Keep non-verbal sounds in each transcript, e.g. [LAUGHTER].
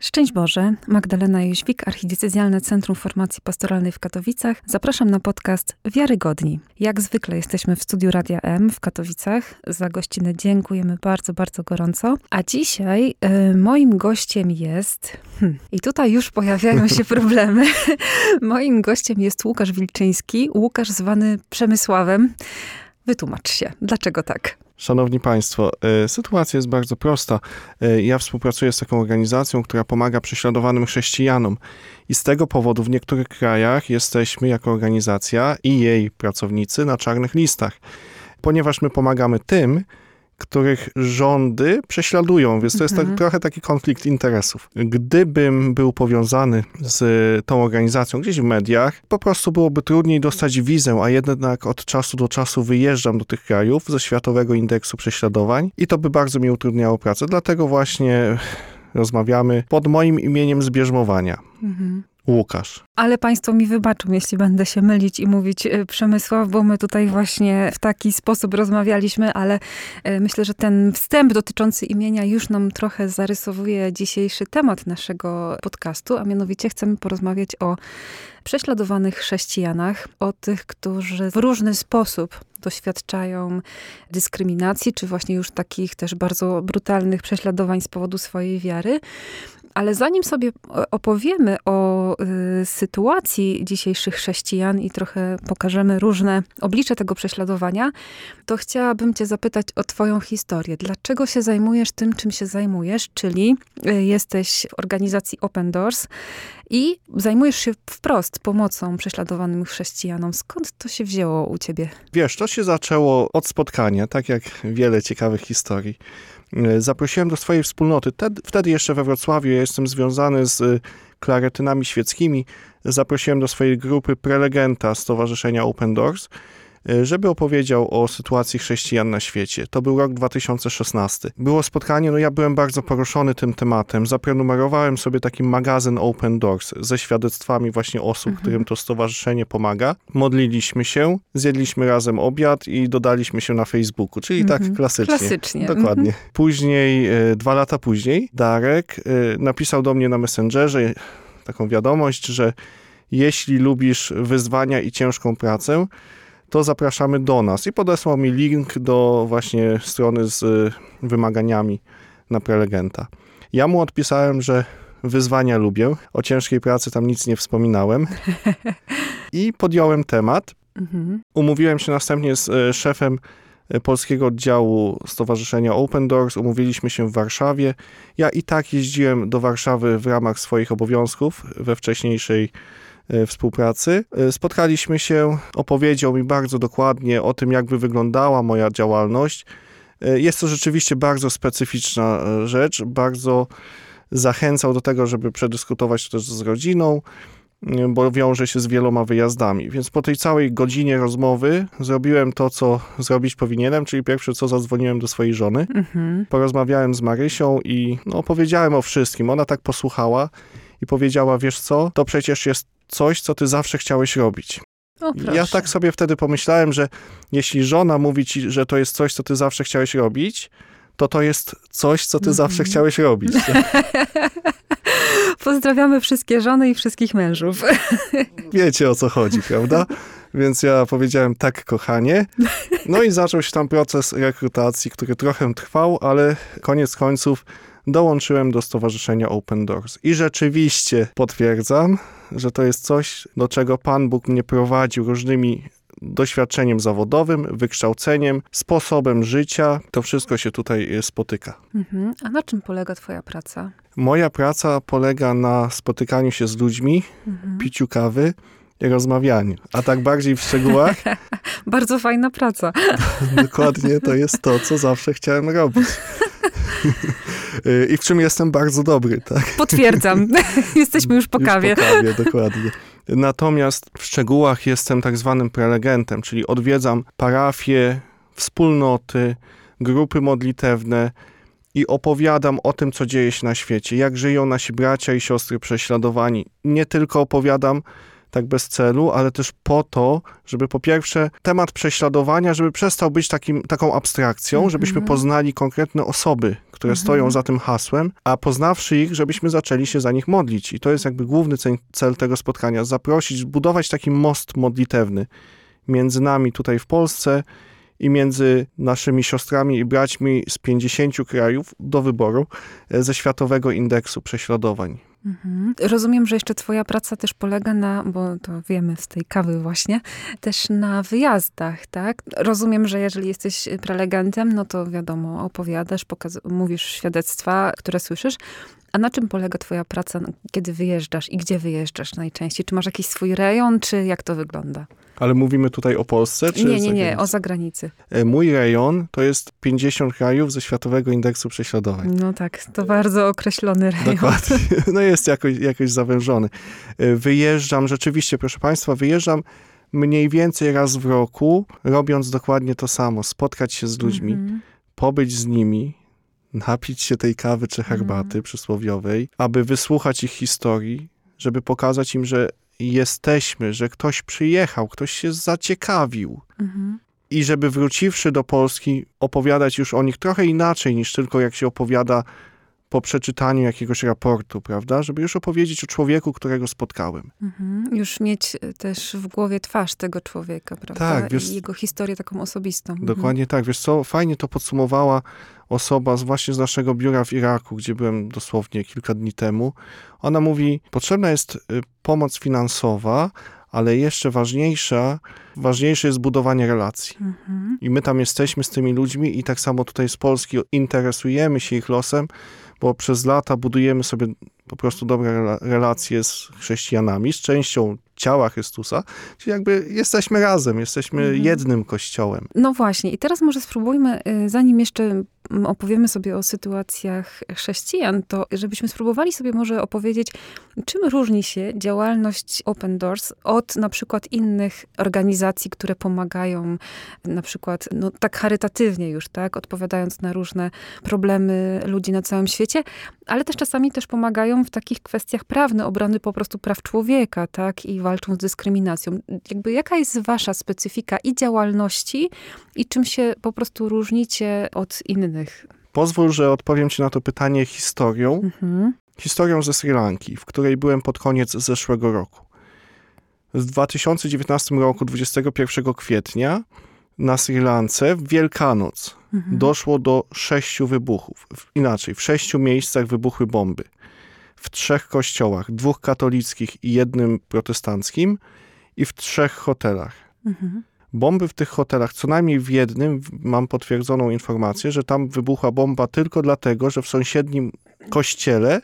Szczęść Boże, Magdalena Jóźwik, Archidiecezjalne Centrum Formacji Pastoralnej w Katowicach. Zapraszam na podcast Wiarygodni. Jak zwykle jesteśmy w studiu Radia M w Katowicach. Za gościnę dziękujemy bardzo, bardzo gorąco. A dzisiaj y, moim gościem jest... Hmm, I tutaj już pojawiają się [LAUGHS] problemy. [LAUGHS] moim gościem jest Łukasz Wilczyński, Łukasz zwany Przemysławem. Wytłumacz się, dlaczego tak? Szanowni Państwo, e, sytuacja jest bardzo prosta. E, ja współpracuję z taką organizacją, która pomaga prześladowanym chrześcijanom. I z tego powodu w niektórych krajach jesteśmy jako organizacja i jej pracownicy na czarnych listach. Ponieważ my pomagamy tym, których rządy prześladują, więc to jest tak, mhm. trochę taki konflikt interesów. Gdybym był powiązany z tą organizacją gdzieś w mediach, po prostu byłoby trudniej dostać wizę, a jednak od czasu do czasu wyjeżdżam do tych krajów ze Światowego Indeksu Prześladowań i to by bardzo mi utrudniało pracę. Dlatego właśnie rozmawiamy pod moim imieniem zbierzmowania. Mhm. Łukasz. Ale Państwo mi wybaczą, jeśli będę się mylić i mówić e, Przemysław, bo my tutaj właśnie w taki sposób rozmawialiśmy, ale e, myślę, że ten wstęp dotyczący imienia już nam trochę zarysowuje dzisiejszy temat naszego podcastu, a mianowicie chcemy porozmawiać o prześladowanych chrześcijanach, o tych, którzy w różny sposób doświadczają dyskryminacji, czy właśnie już takich też bardzo brutalnych prześladowań z powodu swojej wiary. Ale zanim sobie opowiemy o y, sytuacji dzisiejszych chrześcijan i trochę pokażemy różne oblicze tego prześladowania, to chciałabym Cię zapytać o Twoją historię. Dlaczego się zajmujesz tym, czym się zajmujesz? Czyli y, jesteś w organizacji Open Doors i zajmujesz się wprost pomocą prześladowanym chrześcijanom. Skąd to się wzięło u Ciebie? Wiesz, to się zaczęło od spotkania, tak jak wiele ciekawych historii. E, zaprosiłem do swojej wspólnoty. Wtedy jeszcze we Wrocławiu ja jestem związany z e, klaretynami świeckimi. Zaprosiłem do swojej grupy prelegenta Stowarzyszenia Open Doors żeby opowiedział o sytuacji chrześcijan na świecie. To był rok 2016. Było spotkanie, no ja byłem bardzo poruszony tym tematem. Zaprenumerowałem sobie taki magazyn Open Doors ze świadectwami właśnie osób, mhm. którym to stowarzyszenie pomaga. Modliliśmy się, zjedliśmy razem obiad i dodaliśmy się na Facebooku, czyli tak mhm. tak klasycznie. Klasycznie. Dokładnie. Mhm. Później, e, dwa lata później, Darek e, napisał do mnie na Messengerze taką wiadomość, że jeśli lubisz wyzwania i ciężką pracę, to zapraszamy do nas. I podesłał mi link do właśnie strony z y, wymaganiami na prelegenta. Ja mu odpisałem, że wyzwania lubię, o ciężkiej pracy tam nic nie wspominałem [LAUGHS] i podjąłem temat. Mhm. Umówiłem się następnie z y, szefem y, polskiego oddziału Stowarzyszenia Open Doors. Umówiliśmy się w Warszawie. Ja i tak jeździłem do Warszawy w ramach swoich obowiązków we wcześniejszej współpracy. E, spotkaliśmy się, opowiedział mi bardzo dokładnie o tym, jakby wyglądała moja działalność. E, jest to rzeczywiście bardzo specyficzna rzecz, bardzo zachęcał do tego, żeby przedyskutować to też z rodziną, bo wiąże się z wieloma wyjazdami. Więc po tej całej godzinie rozmowy zrobiłem to, co zrobić powinienem, czyli pierwsze co zadzwoniłem do swojej żony. Mhm. Porozmawiałem z Marysią i no, opowiedziałem o wszystkim. Ona tak posłuchała i powiedziała, wiesz co, to przecież jest coś, co ty zawsze chciałeś robić. O, ja tak sobie wtedy pomyślałem, że jeśli żona mówi ci, że to jest coś, co ty zawsze chciałeś robić, to to jest coś, co ty mm -hmm. zawsze chciałeś robić. [LAUGHS] Pozdrawiamy wszystkie żony i wszystkich mężów. [LAUGHS] Wiecie o co chodzi, prawda? Więc ja powiedziałem tak, kochanie. No i zaczął się tam proces rekrutacji, który trochę trwał, ale koniec końców dołączyłem do Stowarzyszenia Open Doors. I rzeczywiście potwierdzam, że to jest coś, do czego Pan Bóg mnie prowadził różnymi doświadczeniem zawodowym, wykształceniem, sposobem życia. To wszystko się tutaj spotyka. Mhm. A na czym polega Twoja praca? Moja praca polega na spotykaniu się z ludźmi, mhm. piciu kawy i rozmawianiu. A tak bardziej w szczegółach. [LAUGHS] Bardzo fajna praca. [LAUGHS] Dokładnie to jest to, co zawsze chciałem robić. [LAUGHS] I w czym jestem bardzo dobry, tak? Potwierdzam. [LAUGHS] [LAUGHS] Jesteśmy już po kawie. Już po kawie, [LAUGHS] dokładnie. Natomiast w szczegółach jestem tak zwanym prelegentem, czyli odwiedzam parafie, wspólnoty, grupy modlitewne i opowiadam o tym, co dzieje się na świecie, jak żyją nasi bracia i siostry prześladowani. Nie tylko opowiadam, tak bez celu, ale też po to, żeby po pierwsze temat prześladowania, żeby przestał być takim, taką abstrakcją, Mhm. żebyśmy poznali konkretne osoby, które Mhm. stoją za tym hasłem, a poznawszy ich, żebyśmy zaczęli się za nich modlić. I to jest jakby główny cel, tego spotkania, zaprosić, budować taki most modlitewny między nami tutaj w Polsce i między naszymi siostrami i braćmi z 50 krajów do wyboru e, ze Światowego Indeksu Prześladowań. Mhm. Rozumiem, że jeszcze twoja praca też polega na, bo to wiemy z tej kawy właśnie, też na wyjazdach, tak? Rozumiem, że jeżeli jesteś prelegentem, no to wiadomo, opowiadasz, mówisz świadectwa, które słyszysz. A na czym polega twoja praca, kiedy wyjeżdżasz i gdzie wyjeżdżasz najczęściej? Czy masz jakiś swój rejon, czy jak to wygląda? Ale mówimy tutaj o Polsce? Czy nie, nie, nie, o zagranicy. E, Mój rejon to jest 50 krajów ze Światowego Indeksu Prześladowań. No tak, to bardzo określony rejon. Dokładnie. [LAUGHS] [LAUGHS] No jest jakoś, jakoś zawężony. E, Wyjeżdżam, rzeczywiście, proszę Państwa, wyjeżdżam mniej więcej raz w roku, robiąc dokładnie to samo. Spotkać się z ludźmi, Mhm. pobyć z nimi, napić się tej kawy czy herbaty Mhm. przysłowiowej, aby wysłuchać ich historii, żeby pokazać im, że jesteśmy, że ktoś przyjechał, ktoś się zaciekawił. Mhm. I żeby wróciwszy do Polski, opowiadać już o nich trochę inaczej niż tylko jak się opowiada po przeczytaniu jakiegoś raportu, prawda? Żeby już opowiedzieć o człowieku, którego spotkałem. Mhm. Już mieć też w głowie twarz tego człowieka, prawda? Tak, wiesz- I jego historię taką osobistą. Mhm. Dokładnie tak. Wiesz co, fajnie to podsumowała osoba z, właśnie z naszego biura w Iraku, gdzie byłem dosłownie kilka dni temu. Ona mówi, potrzebna jest y, pomoc finansowa, ale jeszcze ważniejsza, ważniejsze jest budowanie relacji. Mhm. I my tam jesteśmy z tymi ludźmi i tak samo tutaj z Polski interesujemy się ich losem, bo przez lata budujemy sobie po prostu dobre rela- relacje z chrześcijanami, z częścią ciała Chrystusa, czyli jakby jesteśmy razem, jesteśmy Mhm. jednym kościołem. No właśnie, i teraz może spróbujmy, y, zanim jeszcze opowiemy sobie o sytuacjach chrześcijan, to żebyśmy spróbowali sobie może opowiedzieć, czym różni się działalność Open Doors od na przykład innych organizacji, które pomagają na przykład no, tak charytatywnie już, tak, odpowiadając na różne problemy ludzi na całym świecie, ale też czasami też pomagają w takich kwestiach prawnych, obrony po prostu praw człowieka, tak, i walczą z dyskryminacją. Jakby jaka jest wasza specyfika i działalności, i czym się po prostu różnicie od innych? Pozwól, że odpowiem Ci na to pytanie historią. Mhm. Historią ze Sri Lanki, w której byłem pod koniec zeszłego roku. W 2019 roku, 21 kwietnia, na Sri Lance w Wielkanoc Mhm. doszło do sześciu wybuchów. Inaczej, w sześciu miejscach wybuchły bomby. W trzech kościołach, dwóch katolickich i jednym protestanckim, i w trzech hotelach. Mhm. Bomby w tych hotelach, co najmniej w jednym, mam potwierdzoną informację, że tam wybuchła bomba tylko dlatego, że w sąsiednim kościele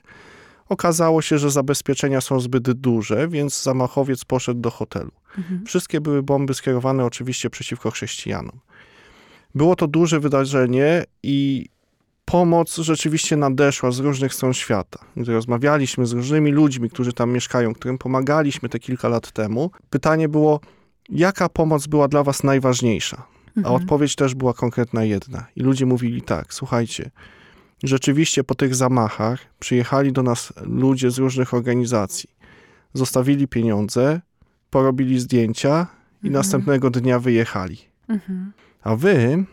okazało się, że zabezpieczenia są zbyt duże, więc zamachowiec poszedł do hotelu. Mhm. Wszystkie były bomby skierowane oczywiście przeciwko chrześcijanom. Było to duże wydarzenie i pomoc rzeczywiście nadeszła z różnych stron świata. Gdy rozmawialiśmy z różnymi ludźmi, którzy tam mieszkają, którym pomagaliśmy te kilka lat temu, pytanie było, jaka pomoc była dla was najważniejsza? A Mhm. odpowiedź też była konkretna jedna. I ludzie mówili tak, słuchajcie, rzeczywiście po tych zamachach przyjechali do nas ludzie z różnych organizacji. Zostawili pieniądze, porobili zdjęcia i Mhm. następnego dnia wyjechali. Mhm. A wy,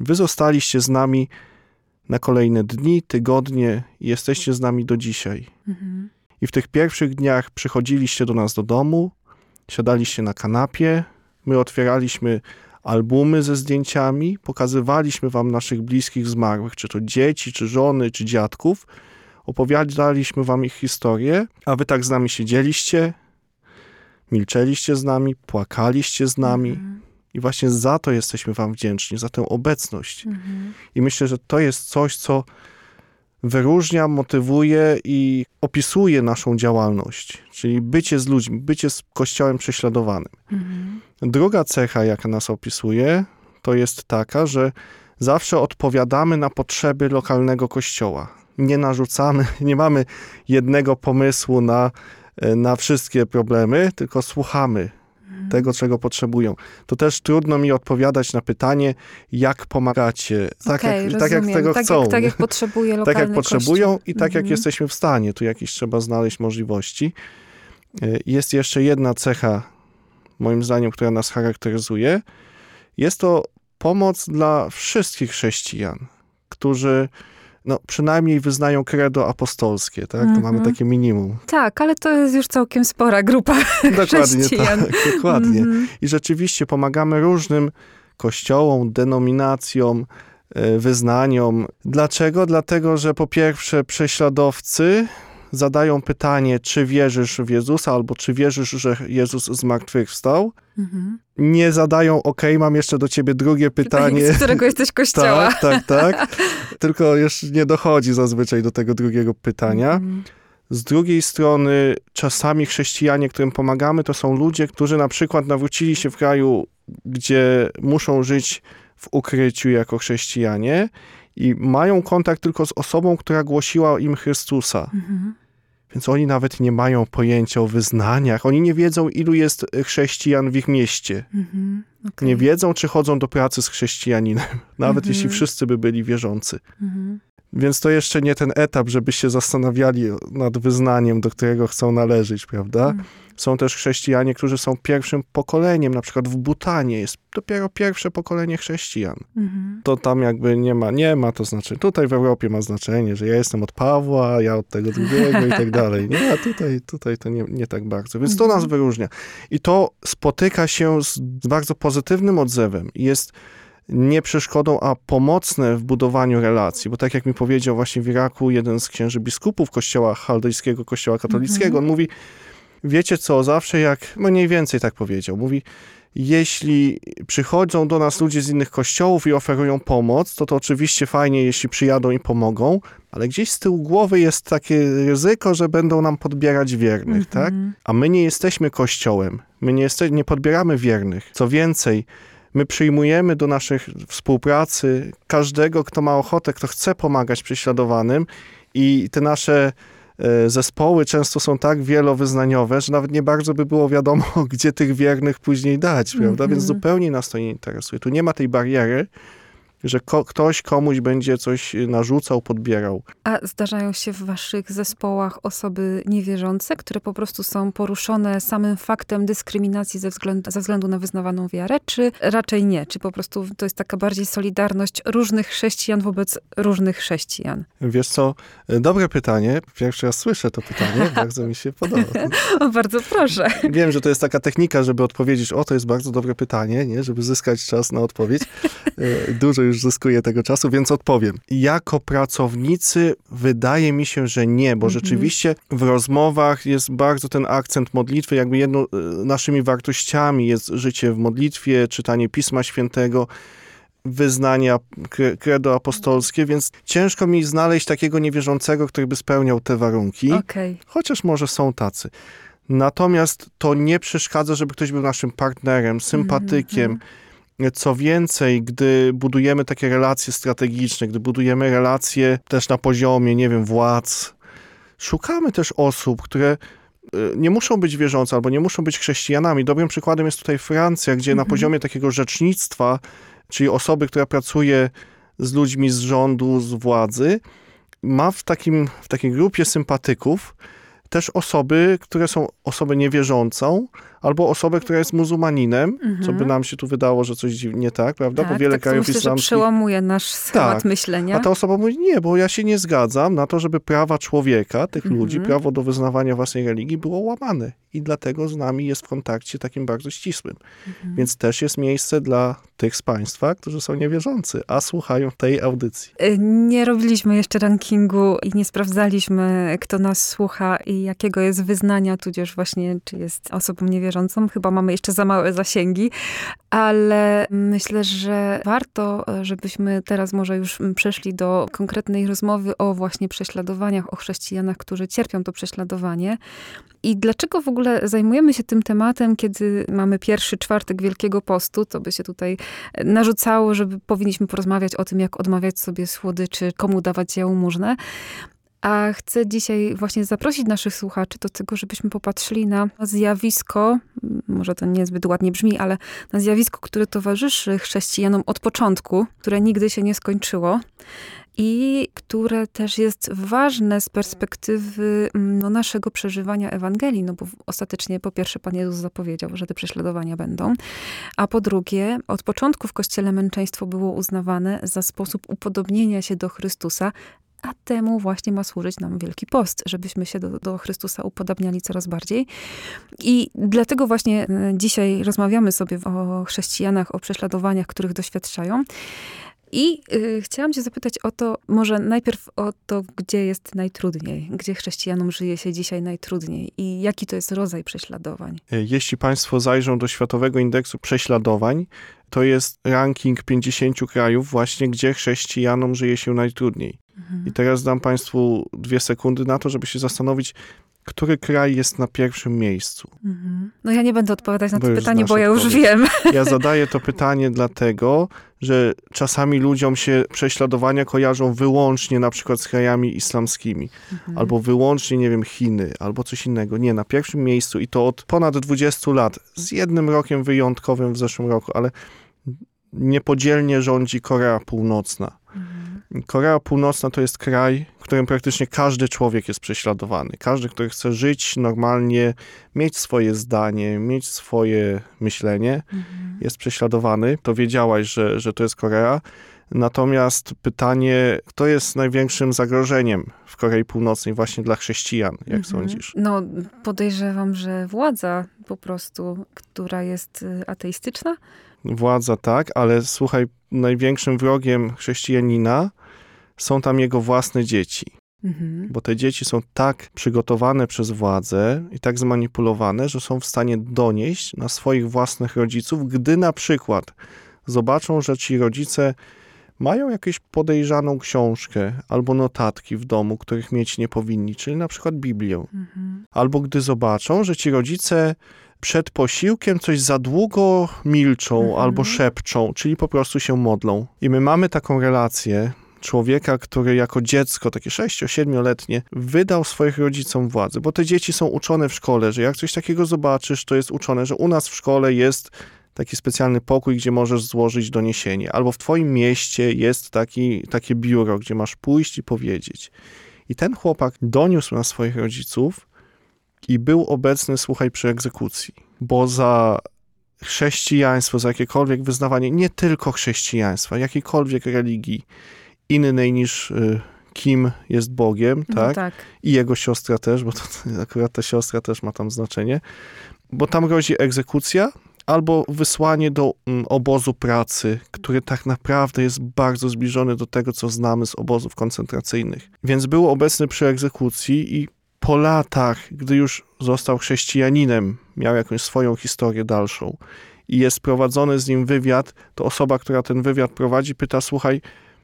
wy zostaliście z nami na kolejne dni, tygodnie i jesteście z nami do dzisiaj. Mhm. I w tych pierwszych dniach przychodziliście do nas do domu, siadaliście na kanapie, my otwieraliśmy albumy ze zdjęciami, pokazywaliśmy wam naszych bliskich zmarłych, czy to dzieci, czy żony, czy dziadków. Opowiadaliśmy wam ich historię, a wy tak z nami siedzieliście, milczeliście z nami, płakaliście z nami. Mhm. I właśnie za to jesteśmy wam wdzięczni, za tę obecność. Mhm. I myślę, że to jest coś, co wyróżnia, motywuje i opisuje naszą działalność, czyli bycie z ludźmi, bycie z Kościołem prześladowanym. Mhm. Druga cecha, jaka nas opisuje, to jest taka, że zawsze odpowiadamy na potrzeby lokalnego kościoła. Nie narzucamy, [LAUGHS] nie mamy jednego pomysłu na, na wszystkie problemy, tylko słuchamy. Tego, czego potrzebują. To też trudno mi odpowiadać na pytanie, jak pomagacie, tak, Okej, jak, tak jak tego tak chcą. Jak, tak jak potrzebuje [LAUGHS] tak jak potrzebują kościół. i tak jak Mhm. jesteśmy w stanie. Tu jakieś trzeba znaleźć możliwości. Y, Jest jeszcze jedna cecha, moim zdaniem, która nas charakteryzuje. Jest to pomoc dla wszystkich chrześcijan, którzy no, przynajmniej wyznają credo apostolskie, tak? To Mhm. mamy takie minimum. Tak, ale to jest już całkiem spora grupa [LAUGHS] Dokładnie chrześcijan. tak, dokładnie. Mhm. I rzeczywiście pomagamy różnym kościołom, denominacjom, e, wyznaniom. Dlaczego? Dlatego, że po pierwsze prześladowcy zadają pytanie, czy wierzysz w Jezusa, albo czy wierzysz, że Jezus zmartwychwstał. Mhm. Nie zadają, ok, mam jeszcze do ciebie drugie pytanie. Z którego jesteś [LAUGHS] kościoła. Tak, tak, tak. [LAUGHS] Tylko jeszcze nie dochodzi zazwyczaj do tego drugiego pytania. Mhm. Z drugiej strony, czasami chrześcijanie, którym pomagamy, to są ludzie, którzy na przykład nawrócili się w kraju, gdzie muszą żyć w ukryciu jako chrześcijanie i mają kontakt tylko z osobą, która głosiła im Chrystusa. Mhm. Więc oni nawet nie mają pojęcia o wyznaniach. Oni nie wiedzą, ilu jest chrześcijan w ich mieście. Mhm. Okej. Nie wiedzą, czy chodzą do pracy z chrześcijaninem, [LAUGHS] nawet Mhm. jeśli wszyscy by byli wierzący. Mhm. Więc to jeszcze nie ten etap, żeby się zastanawiali nad wyznaniem, do którego chcą należeć, prawda? Mhm. Są też chrześcijanie, którzy są pierwszym pokoleniem, na przykład w Butanie jest dopiero pierwsze pokolenie chrześcijan. Mhm. To tam jakby nie ma, nie ma to znaczenia. Tutaj w Europie ma znaczenie, że ja jestem od Pawła, ja od tego drugiego i tak dalej. Nie, a tutaj, tutaj to nie, nie tak bardzo. Więc to Mhm. nas wyróżnia. I to spotyka się z bardzo pozytywnym odzewem. Jest nie przeszkodą, a pomocne w budowaniu relacji. Bo tak jak mi powiedział właśnie w Iraku jeden z księży biskupów kościoła chaldejskiego, kościoła katolickiego, Mhm. on mówi, wiecie co, zawsze jak, no mniej więcej tak powiedział, mówi, jeśli przychodzą do nas ludzie z innych kościołów i oferują pomoc, to to oczywiście fajnie, jeśli przyjadą i pomogą, ale gdzieś z tyłu głowy jest takie ryzyko, że będą nam podbierać wiernych, tak? Mhm. A my nie jesteśmy kościołem, my nie, jeste, nie podbieramy wiernych. Co więcej, my przyjmujemy do naszych współpracy każdego, kto ma ochotę, kto chce pomagać prześladowanym i te nasze e, zespoły często są tak wielowyznaniowe, że nawet nie bardzo by było wiadomo, [LAUGHS] gdzie tych wiernych później dać, prawda? Więc Mhm. zupełnie nas to nie interesuje. Tu nie ma tej bariery, że ko- ktoś komuś będzie coś narzucał, podbierał. A zdarzają się w waszych zespołach osoby niewierzące, które po prostu są poruszone samym faktem dyskryminacji ze względu, ze względu na wyznawaną wiarę, czy raczej nie? Czy po prostu to jest taka bardziej solidarność różnych chrześcijan wobec różnych chrześcijan? Wiesz co, e, dobre pytanie. Pierwszy raz słyszę to pytanie, [LAUGHS] bardzo mi się podoba. O, bardzo proszę. Wiem, że to jest taka technika, żeby odpowiedzieć, o to jest bardzo dobre pytanie, nie? żeby zyskać czas na odpowiedź. E, Dużo już zyskuję tego czasu, więc odpowiem. Jako pracownicy wydaje mi się, że nie, bo Mhm. rzeczywiście w rozmowach jest bardzo ten akcent modlitwy, jakby jedną e, naszymi wartościami jest życie w modlitwie, czytanie Pisma Świętego, wyznania credo apostolskie, więc ciężko mi znaleźć takiego niewierzącego, który by spełniał te warunki Okej. chociaż może są tacy. Natomiast to nie przeszkadza, żeby ktoś był naszym partnerem, sympatykiem. Co więcej, gdy budujemy takie relacje strategiczne, gdy budujemy relacje też na poziomie, nie wiem, władz, szukamy też osób, które y, nie muszą być wierzące albo nie muszą być chrześcijanami. Dobrym przykładem jest tutaj Francja, gdzie na Mhm. poziomie takiego rzecznictwa, czyli osoby, która pracuje z ludźmi z rządu, z władzy, ma w, takim, w takiej grupie sympatyków też osoby, które są osobą niewierzącą, albo osobę, która jest muzułmaninem, co by Mhm. nam się tu wydało, że coś dziwnie tak, prawda? Tak, Bo wiele tak, krajów myślę, że islamskich przełamuje nasz schemat Tak. myślenia. a ta osoba mówi, nie, bo ja się nie zgadzam na to, żeby prawa człowieka, tych Mhm. ludzi, prawo do wyznawania własnej religii było łamane. I dlatego z nami jest w kontakcie takim bardzo ścisłym. Mhm. Więc też jest miejsce dla tych z Państwa, którzy są niewierzący, a słuchają tej audycji. Y, Nie robiliśmy jeszcze rankingu i nie sprawdzaliśmy, kto nas słucha i jakiego jest wyznania, tudzież właśnie, czy jest osobą niewierzącą. Chyba mamy jeszcze za małe zasięgi, ale myślę, że warto, żebyśmy teraz może już przeszli do konkretnej rozmowy o właśnie prześladowaniach, o chrześcijanach, którzy cierpią to prześladowanie. I dlaczego w ogóle zajmujemy się tym tematem, kiedy mamy pierwszy czwartek Wielkiego Postu? To by się tutaj narzucało, żeby powinniśmy porozmawiać o tym, jak odmawiać sobie słodyczy, komu dawać jałmużnę. A chcę dzisiaj właśnie zaprosić naszych słuchaczy do tego, żebyśmy popatrzyli na zjawisko, może to niezbyt ładnie brzmi, ale na zjawisko, które towarzyszy chrześcijanom od początku, które nigdy się nie skończyło. i które też jest ważne z perspektywy no, naszego przeżywania Ewangelii, no bo ostatecznie po pierwsze Pan Jezus zapowiedział, że te prześladowania będą, a po drugie od początku w Kościele męczeństwo było uznawane za sposób upodobnienia się do Chrystusa, a temu właśnie ma służyć nam Wielki Post, żebyśmy się do, do Chrystusa upodabniali coraz bardziej. I dlatego właśnie e, dzisiaj rozmawiamy sobie o chrześcijanach, o prześladowaniach, których doświadczają. I y, chciałam cię zapytać o to, może najpierw o to, gdzie jest najtrudniej, gdzie chrześcijanom żyje się dzisiaj najtrudniej i jaki to jest rodzaj prześladowań. E, jeśli Państwo zajrzą do Światowego Indeksu Prześladowań, to jest ranking 50 krajów właśnie, gdzie chrześcijanom żyje się najtrudniej. Mhm. I teraz dam Państwu dwie sekundy na to, żeby się zastanowić, który kraj jest na pierwszym miejscu. Mhm. No ja nie będę odpowiadać na to pytanie, bo ja już odpowiedź. wiem. Ja [LAUGHS] zadaję to pytanie dlatego, że czasami ludziom się prześladowania kojarzą wyłącznie na przykład z krajami islamskimi, Mhm. albo wyłącznie, nie wiem, Chiny, albo coś innego. Nie, na pierwszym miejscu i to od ponad 20 lat, z jednym rokiem wyjątkowym w zeszłym roku, ale niepodzielnie rządzi Korea Północna. Mhm. Korea Północna to jest kraj, w którym praktycznie każdy człowiek jest prześladowany. Każdy, który chce żyć normalnie, mieć swoje zdanie, mieć swoje myślenie, Mhm. jest prześladowany. To wiedziałaś, że, że to jest Korea. Natomiast pytanie, kto jest największym zagrożeniem w Korei Północnej właśnie dla chrześcijan, jak Mhm. sądzisz? No, podejrzewam, że władza po prostu, która jest y, ateistyczna. Władza tak, ale słuchaj, największym wrogiem chrześcijanina są tam jego własne dzieci. Mhm. Bo te dzieci są tak przygotowane przez władzę i tak zmanipulowane, że są w stanie donieść na swoich własnych rodziców, gdy na przykład zobaczą, że ci rodzice mają jakąś podejrzaną książkę albo notatki w domu, których mieć nie powinni, czyli na przykład Biblię. Mhm. Albo gdy zobaczą, że ci rodzice przed posiłkiem coś za długo milczą Mhm. albo szepczą, czyli po prostu się modlą. I my mamy taką relację człowieka, który jako dziecko, takie 6-7-letnie, wydał swoich rodzicom władzę, bo te dzieci są uczone w szkole, że jak coś takiego zobaczysz, to jest uczone, że u nas w szkole jest taki specjalny pokój, gdzie możesz złożyć doniesienie, albo w twoim mieście jest taki, takie biuro, gdzie masz pójść i powiedzieć. I ten chłopak doniósł na swoich rodziców i był obecny, słuchaj, przy egzekucji, bo za chrześcijaństwo, za jakiekolwiek wyznawanie, nie tylko chrześcijaństwa, jakiejkolwiek religii innej niż y, kim jest Bogiem, No tak? tak. I jego siostra też, bo to, [LAUGHS] akurat ta siostra też ma tam znaczenie, bo tam grozi egzekucja albo wysłanie do mm, obozu pracy, który tak naprawdę jest bardzo zbliżony do tego, co znamy z obozów koncentracyjnych. Więc był obecny przy egzekucji i po latach, gdy już został chrześcijaninem, miał jakąś swoją historię dalszą i jest prowadzony z nim wywiad, to osoba, która ten wywiad prowadzi, pyta: Słuchaj,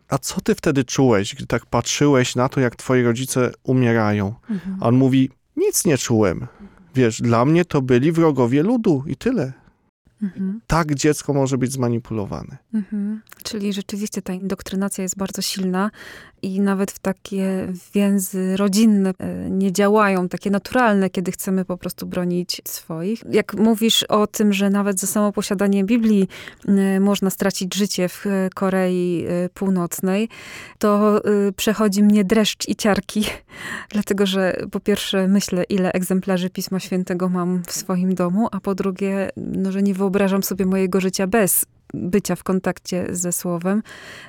a co ty wtedy czułeś, gdy tak patrzyłeś na to, jak twoi rodzice umierają? Mhm. A on mówi: Nic nie czułem. Wiesz, dla mnie to byli wrogowie ludu i tyle. Mhm. Tak dziecko może być zmanipulowane. Mhm. Czyli rzeczywiście ta indoktrynacja jest bardzo silna i nawet w takie więzy rodzinne e, nie działają, takie naturalne, kiedy chcemy po prostu bronić swoich. Jak mówisz o tym, że nawet za samo posiadanie Biblii e, można stracić życie w e, Korei Północnej, to przechodzi mnie dreszcz i ciarki, [LAUGHS] dlatego że po pierwsze myślę, ile egzemplarzy Pisma Świętego mam w swoim domu, a po drugie, no, że nie wyobrażam sobie mojego życia bez bycia w kontakcie ze Słowem.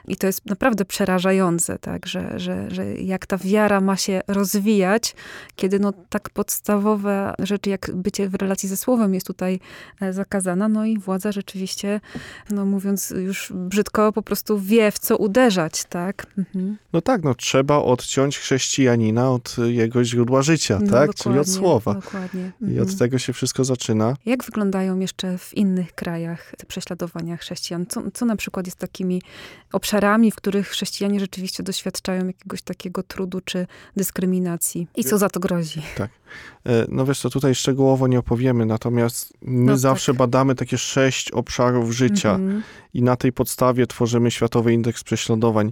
I to jest naprawdę przerażające, tak, że, że, że jak ta wiara ma się rozwijać, kiedy no tak podstawowe rzeczy jak bycie w relacji ze Słowem jest tutaj e, zakazana, no i władza rzeczywiście, no mówiąc już brzydko, po prostu wie w co uderzać, tak. Mhm. No tak, no trzeba odciąć chrześcijanina od jego źródła życia, No, tak? Czyli od słowa. Dokładnie. I Mhm. od tego się wszystko zaczyna. Jak wyglądają jeszcze w innych krajach te prześladowania chrześcijan? Co, co na przykład jest takimi obszarami, w których chrześcijanie rzeczywiście doświadczają jakiegoś takiego trudu czy dyskryminacji? I co za to grozi? E, No wiesz co, tutaj szczegółowo nie opowiemy, natomiast my No zawsze tak. badamy takie sześć obszarów życia Mhm. i na tej podstawie tworzymy Światowy Indeks Prześladowań.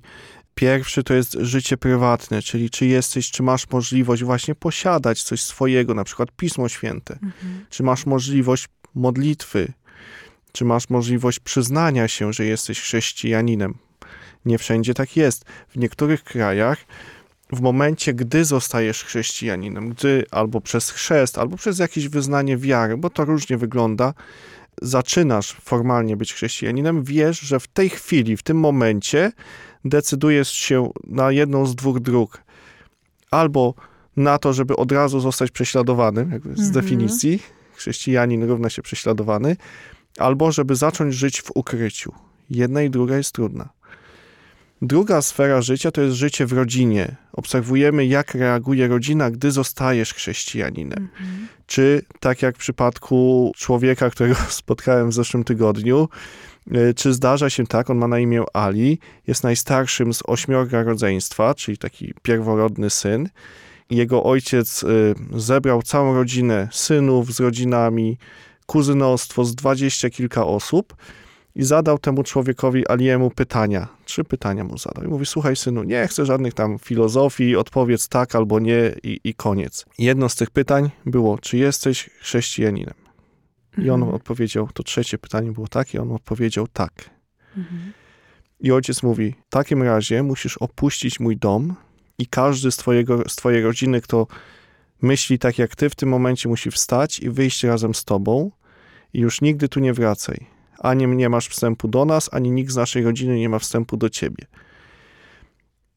Pierwszy to jest życie prywatne, czyli czy jesteś, czy masz możliwość właśnie posiadać coś swojego, na przykład Pismo Święte, Mhm. czy masz możliwość modlitwy, czy masz możliwość przyznania się, że jesteś chrześcijaninem. Nie wszędzie tak jest. W niektórych krajach w momencie, gdy zostajesz chrześcijaninem, gdy albo przez chrzest, albo przez jakieś wyznanie wiary, bo to różnie wygląda, zaczynasz formalnie być chrześcijaninem, wiesz, że w tej chwili, w tym momencie decydujesz się na jedną z dwóch dróg. Albo na to, żeby od razu zostać prześladowanym, jakby z Mhm. definicji, chrześcijanin równa się prześladowany, albo żeby zacząć żyć w ukryciu. Jedna i druga jest trudna. Druga sfera życia to jest życie w rodzinie. Obserwujemy, jak reaguje rodzina, gdy zostajesz chrześcijaninem. Czy tak jak w przypadku człowieka, którego [LAUGHS] spotkałem w zeszłym tygodniu, y, czy zdarza się tak, on ma na imię Ali, jest najstarszym z ośmiorga rodzeństwa, czyli taki pierworodny syn. Jego ojciec y, zebrał całą rodzinę synów z rodzinami, kuzynostwo z dwadzieścia kilka osób i zadał temu człowiekowi Aliemu pytania. Trzy pytania mu zadał. I mówi, słuchaj synu, nie chcę żadnych tam filozofii, odpowiedz tak albo nie i, i koniec. Jedno z tych pytań było, czy jesteś chrześcijaninem? I on Mhm. odpowiedział, to trzecie pytanie było tak, i on odpowiedział tak. Mhm. I ojciec mówi, w takim razie musisz opuścić mój dom i każdy z, twojego, z twojej rodziny, kto myśli tak jak ty, w tym momencie musi wstać i wyjść razem z tobą i już nigdy tu nie wracaj. Ani nie masz wstępu do nas, ani nikt z naszej rodziny nie ma wstępu do ciebie.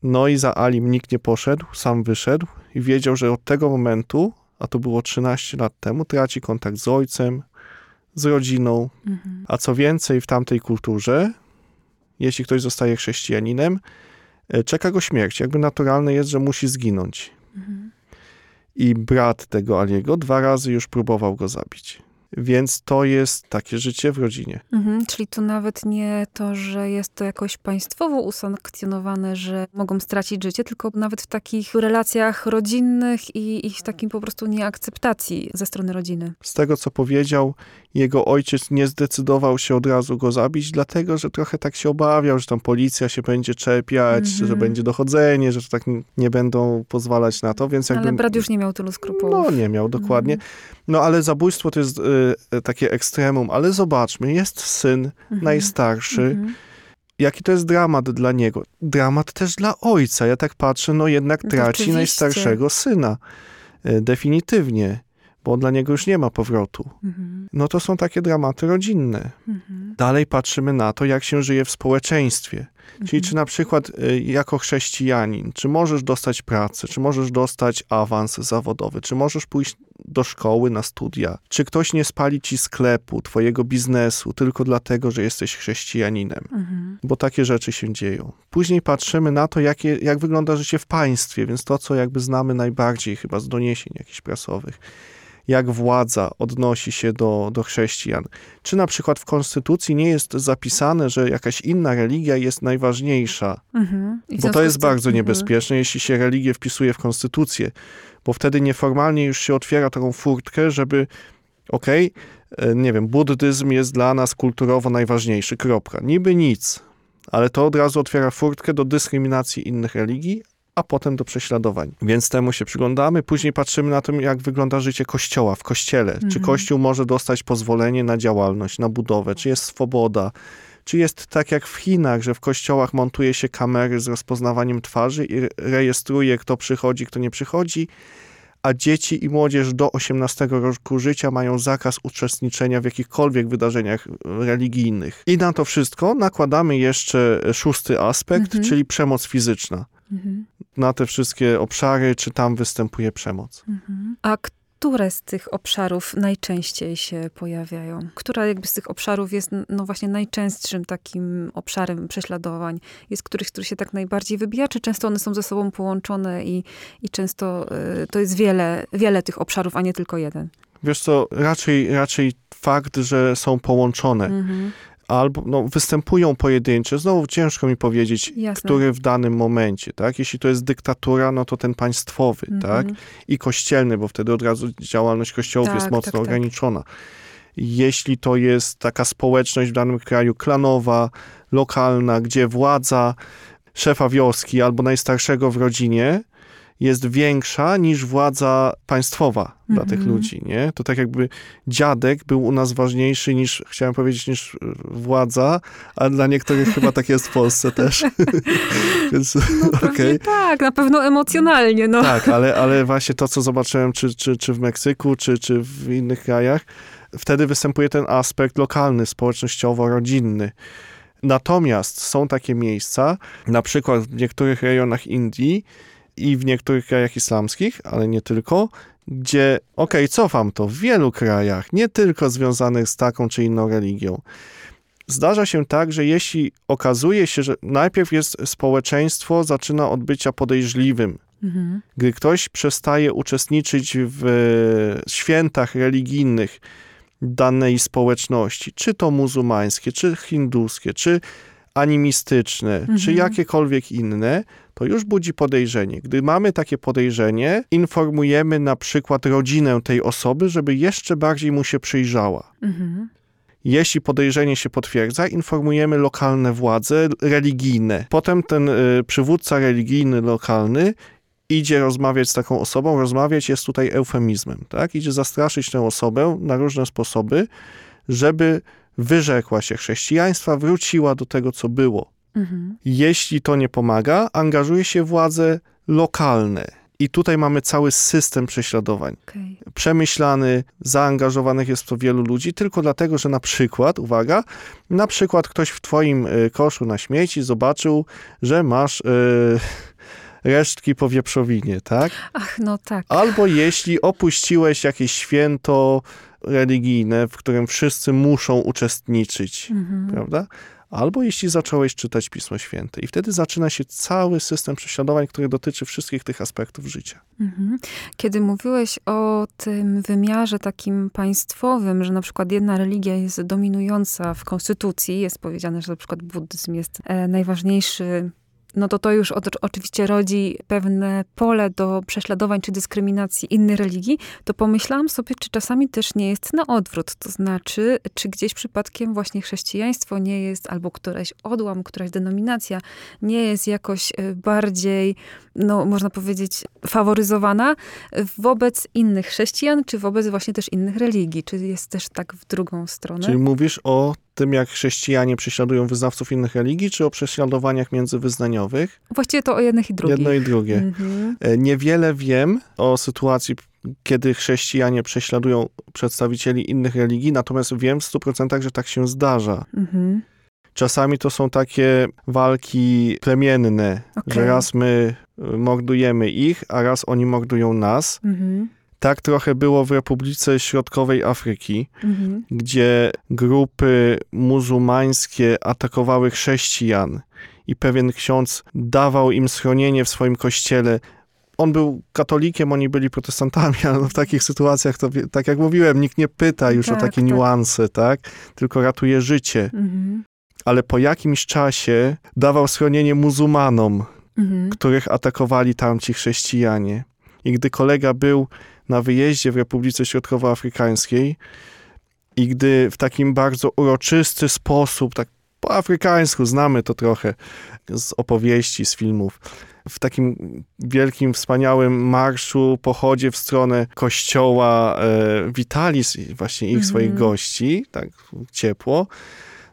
No i za Alim nikt nie poszedł, sam wyszedł i wiedział, że od tego momentu, a to było 13 lat temu, traci kontakt z ojcem, z rodziną, Mhm. a co więcej, w tamtej kulturze, jeśli ktoś zostaje chrześcijaninem, e, czeka go śmierć. Jakby naturalne jest, że musi zginąć. Mhm. I brat tego Aliego dwa razy już próbował go zabić. Więc to jest takie życie w rodzinie. Mhm, czyli tu nawet nie to, że jest to jakoś państwowo usankcjonowane, że mogą stracić życie, tylko nawet w takich relacjach rodzinnych i, i w takim po prostu nieakceptacji ze strony rodziny. Z tego, co powiedział, jego ojciec nie zdecydował się od razu go zabić, dlatego, że trochę tak się obawiał, że tam policja się będzie czepiać, Mhm. że będzie dochodzenie, że tak nie będą pozwalać na to, więc jakby... Ale brat już nie miał tylu skrupułów. No, nie miał, dokładnie. Mhm. No, ale zabójstwo to jest y, y, takie ekstremum, ale zobaczmy, jest syn Mhm. najstarszy, Mhm. jaki to jest dramat dla niego. Dramat też dla ojca. Ja tak patrzę, no jednak No traci najstarszego syna. Y, Definitywnie, bo dla niego już nie ma powrotu. Mhm. No to są takie dramaty rodzinne. Mhm. Dalej patrzymy na to, jak się żyje w społeczeństwie. Czyli Mhm. czy na przykład y, jako chrześcijanin, czy możesz dostać pracę, czy możesz dostać awans zawodowy, czy możesz pójść do szkoły na studia, czy ktoś nie spali ci sklepu, twojego biznesu tylko dlatego, że jesteś chrześcijaninem, Mhm. bo takie rzeczy się dzieją. Później patrzymy na to, jakie, jak wygląda życie w państwie, więc to, co jakby znamy najbardziej chyba z doniesień jakichś prasowych jak władza odnosi się do, do chrześcijan. Czy na przykład w konstytucji nie jest zapisane, że jakaś inna religia jest najważniejsza, Mhm. Bo to jest bardzo Mhm. niebezpieczne, jeśli się religię wpisuje w konstytucję, bo wtedy nieformalnie już się otwiera taką furtkę, żeby okej, e, nie wiem, buddyzm jest dla nas kulturowo najważniejszy, kropka. Niby nic, ale to od razu otwiera furtkę do dyskryminacji innych religii, a potem do prześladowań. Więc temu się przyglądamy. Później patrzymy na to, jak wygląda życie kościoła w kościele. Czy Mhm. kościół może dostać pozwolenie na działalność, na budowę, czy jest swoboda. Czy jest tak jak w Chinach, że w kościołach montuje się kamery z rozpoznawaniem twarzy i re- rejestruje, kto przychodzi, kto nie przychodzi, a dzieci i młodzież do 18 roku życia mają zakaz uczestniczenia w jakichkolwiek wydarzeniach religijnych. I na to wszystko nakładamy jeszcze szósty aspekt, Mhm. czyli przemoc fizyczna Mhm. na te wszystkie obszary, czy tam występuje przemoc. Mhm. A które z tych obszarów najczęściej się pojawiają? Która jakby z tych obszarów jest no właśnie najczęstszym takim obszarem prześladowań? Jest któryś, który się tak najbardziej wybija, czy często one są ze sobą połączone i, i często y, to jest wiele, wiele tych obszarów, a nie tylko jeden? Wiesz co, raczej, raczej fakt, że są połączone, Mhm. Albo no, występują pojedyncze, znowu ciężko mi powiedzieć, Jasne. który w danym momencie, tak? Jeśli to jest dyktatura, no to ten państwowy, tak? Mhm. I kościelny, bo wtedy od razu działalność kościołów Tak, jest mocno tak, tak. ograniczona. Jeśli to jest taka społeczność w danym kraju klanowa, lokalna, gdzie władza szefa wioski albo najstarszego w rodzinie jest większa niż władza państwowa dla tych Mhm. ludzi, nie? To tak jakby dziadek był u nas ważniejszy niż, chciałem powiedzieć, niż władza, a dla niektórych [LAUGHS] chyba tak jest w Polsce też. [LAUGHS] Więc [LAUGHS] okej. Pewnie tak, na pewno emocjonalnie, no. Tak, ale, ale właśnie to, co zobaczyłem, czy, czy, czy w Meksyku, czy, czy w innych krajach, wtedy występuje ten aspekt lokalny, społecznościowo-rodzinny. Natomiast są takie miejsca, na przykład w niektórych rejonach Indii i w niektórych krajach islamskich, ale nie tylko, gdzie, okej, cofam to, w wielu krajach, nie tylko związanych z taką czy inną religią, zdarza się tak, że jeśli okazuje się, że najpierw jest społeczeństwo, zaczyna od bycia podejrzliwym, Mhm. gdy ktoś przestaje uczestniczyć w e, świętach religijnych danej społeczności, czy to muzułmańskie, czy hinduskie, czy animistyczne, czy Mhm. jakiekolwiek inne, to już budzi podejrzenie. Gdy mamy takie podejrzenie, informujemy na przykład rodzinę tej osoby, żeby jeszcze bardziej mu się przyjrzała. Mhm. Jeśli podejrzenie się potwierdza, informujemy lokalne władze religijne. Potem ten y, przywódca religijny lokalny idzie rozmawiać z taką osobą. Rozmawiać jest tutaj eufemizmem, tak? Idzie zastraszyć tę osobę na różne sposoby, żeby wyrzekła się chrześcijaństwa, wróciła do tego, co było. Mhm. Jeśli to nie pomaga, angażuje się władze lokalne. I tutaj mamy cały system prześladowań Okej. przemyślany, zaangażowanych jest w to wielu ludzi, tylko dlatego, że na przykład, uwaga, na przykład ktoś w twoim y, koszu na śmieci zobaczył, że masz y, resztki po wieprzowinie, tak? Ach, no tak. Albo jeśli opuściłeś jakieś święto religijne, w którym wszyscy muszą uczestniczyć, Mhm. prawda? Albo jeśli zacząłeś czytać Pismo Święte. I wtedy zaczyna się cały system prześladowań, który dotyczy wszystkich tych aspektów życia. Mhm. Kiedy mówiłeś o tym wymiarze takim państwowym, że na przykład jedna religia jest dominująca w konstytucji, jest powiedziane, że na przykład buddyzm jest e, najważniejszy, no to to już oczywiście rodzi pewne pole do prześladowań czy dyskryminacji innych religii, to pomyślałam sobie, czy czasami też nie jest na odwrót. To znaczy, czy gdzieś przypadkiem właśnie chrześcijaństwo nie jest, albo któraś odłam, któraś denominacja nie jest jakoś e, bardziej, no można powiedzieć, faworyzowana wobec innych chrześcijan, czy wobec właśnie też innych religii? Czy jest też tak w drugą stronę? Czyli mówisz o tym, jak chrześcijanie prześladują wyznawców innych religii, czy o prześladowaniach międzywyznaniowych? Właściwie to o jednych i drugich. Jedno i drugie. Mhm. E, Niewiele wiem o sytuacji, kiedy chrześcijanie prześladują przedstawicieli innych religii, natomiast wiem w 100%, że tak się zdarza. Mhm. Czasami to są takie walki plemienne, Okej. że raz my y, mordujemy ich, a raz oni mordują nas. Mhm. Tak trochę było w Republice Środkowej Afryki, Mhm. gdzie grupy muzułmańskie atakowały chrześcijan i pewien ksiądz dawał im schronienie w swoim kościele. On był katolikiem, oni byli protestantami, [LAUGHS] ale w takich sytuacjach, to tak jak mówiłem, nikt nie pyta już o Tak, takie tak. niuanse, tak? Tylko ratuje życie. Mhm. Ale po jakimś czasie dawał schronienie muzułmanom, Mhm. których atakowali tamci chrześcijanie. I gdy kolega był na wyjeździe w Republice Środkowoafrykańskiej i gdy w takim bardzo uroczysty sposób, tak po afrykańsku, znamy to trochę z opowieści, z filmów, w takim wielkim, wspaniałym marszu, pochodzie w stronę kościoła e, witali właśnie ich, Mhm. swoich gości, tak ciepło,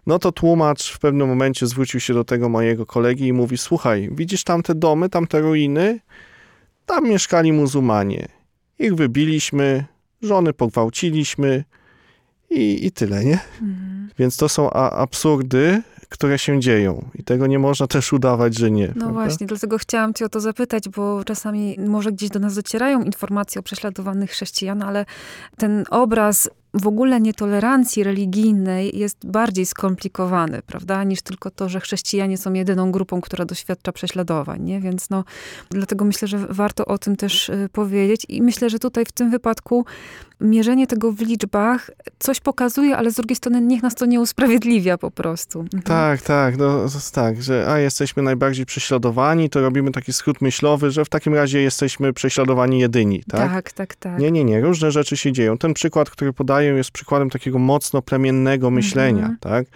no to tłumacz w pewnym momencie zwrócił się do tego mojego kolegi i mówi, słuchaj, widzisz tamte domy, tamte ruiny? Tam mieszkali muzułmanie. Ich wybiliśmy, żony pogwałciliśmy i, i tyle, nie? Mhm. Więc to są a, absurdy, które się dzieją i tego nie można też udawać, że nie. No prawda? właśnie, dlatego chciałam cię o to zapytać, bo czasami może gdzieś do nas docierają informacje o prześladowanych chrześcijan, ale ten obraz w ogóle nietolerancji religijnej jest bardziej skomplikowany, prawda, niż tylko to, że chrześcijanie są jedyną grupą, która doświadcza prześladowań, nie? Więc no, dlatego myślę, że warto o tym też y, powiedzieć i myślę, że tutaj w tym wypadku mierzenie tego w liczbach coś pokazuje, ale z drugiej strony niech nas to nie usprawiedliwia po prostu. Mhm. Tak, tak, no tak, że a jesteśmy najbardziej prześladowani, to robimy taki skrót myślowy, że w takim razie jesteśmy prześladowani jedyni, tak? tak, tak, tak. Nie, nie, nie, różne rzeczy się dzieją. Ten przykład, który podaję, jest przykładem takiego mocno plemiennego myślenia, Mhm. tak?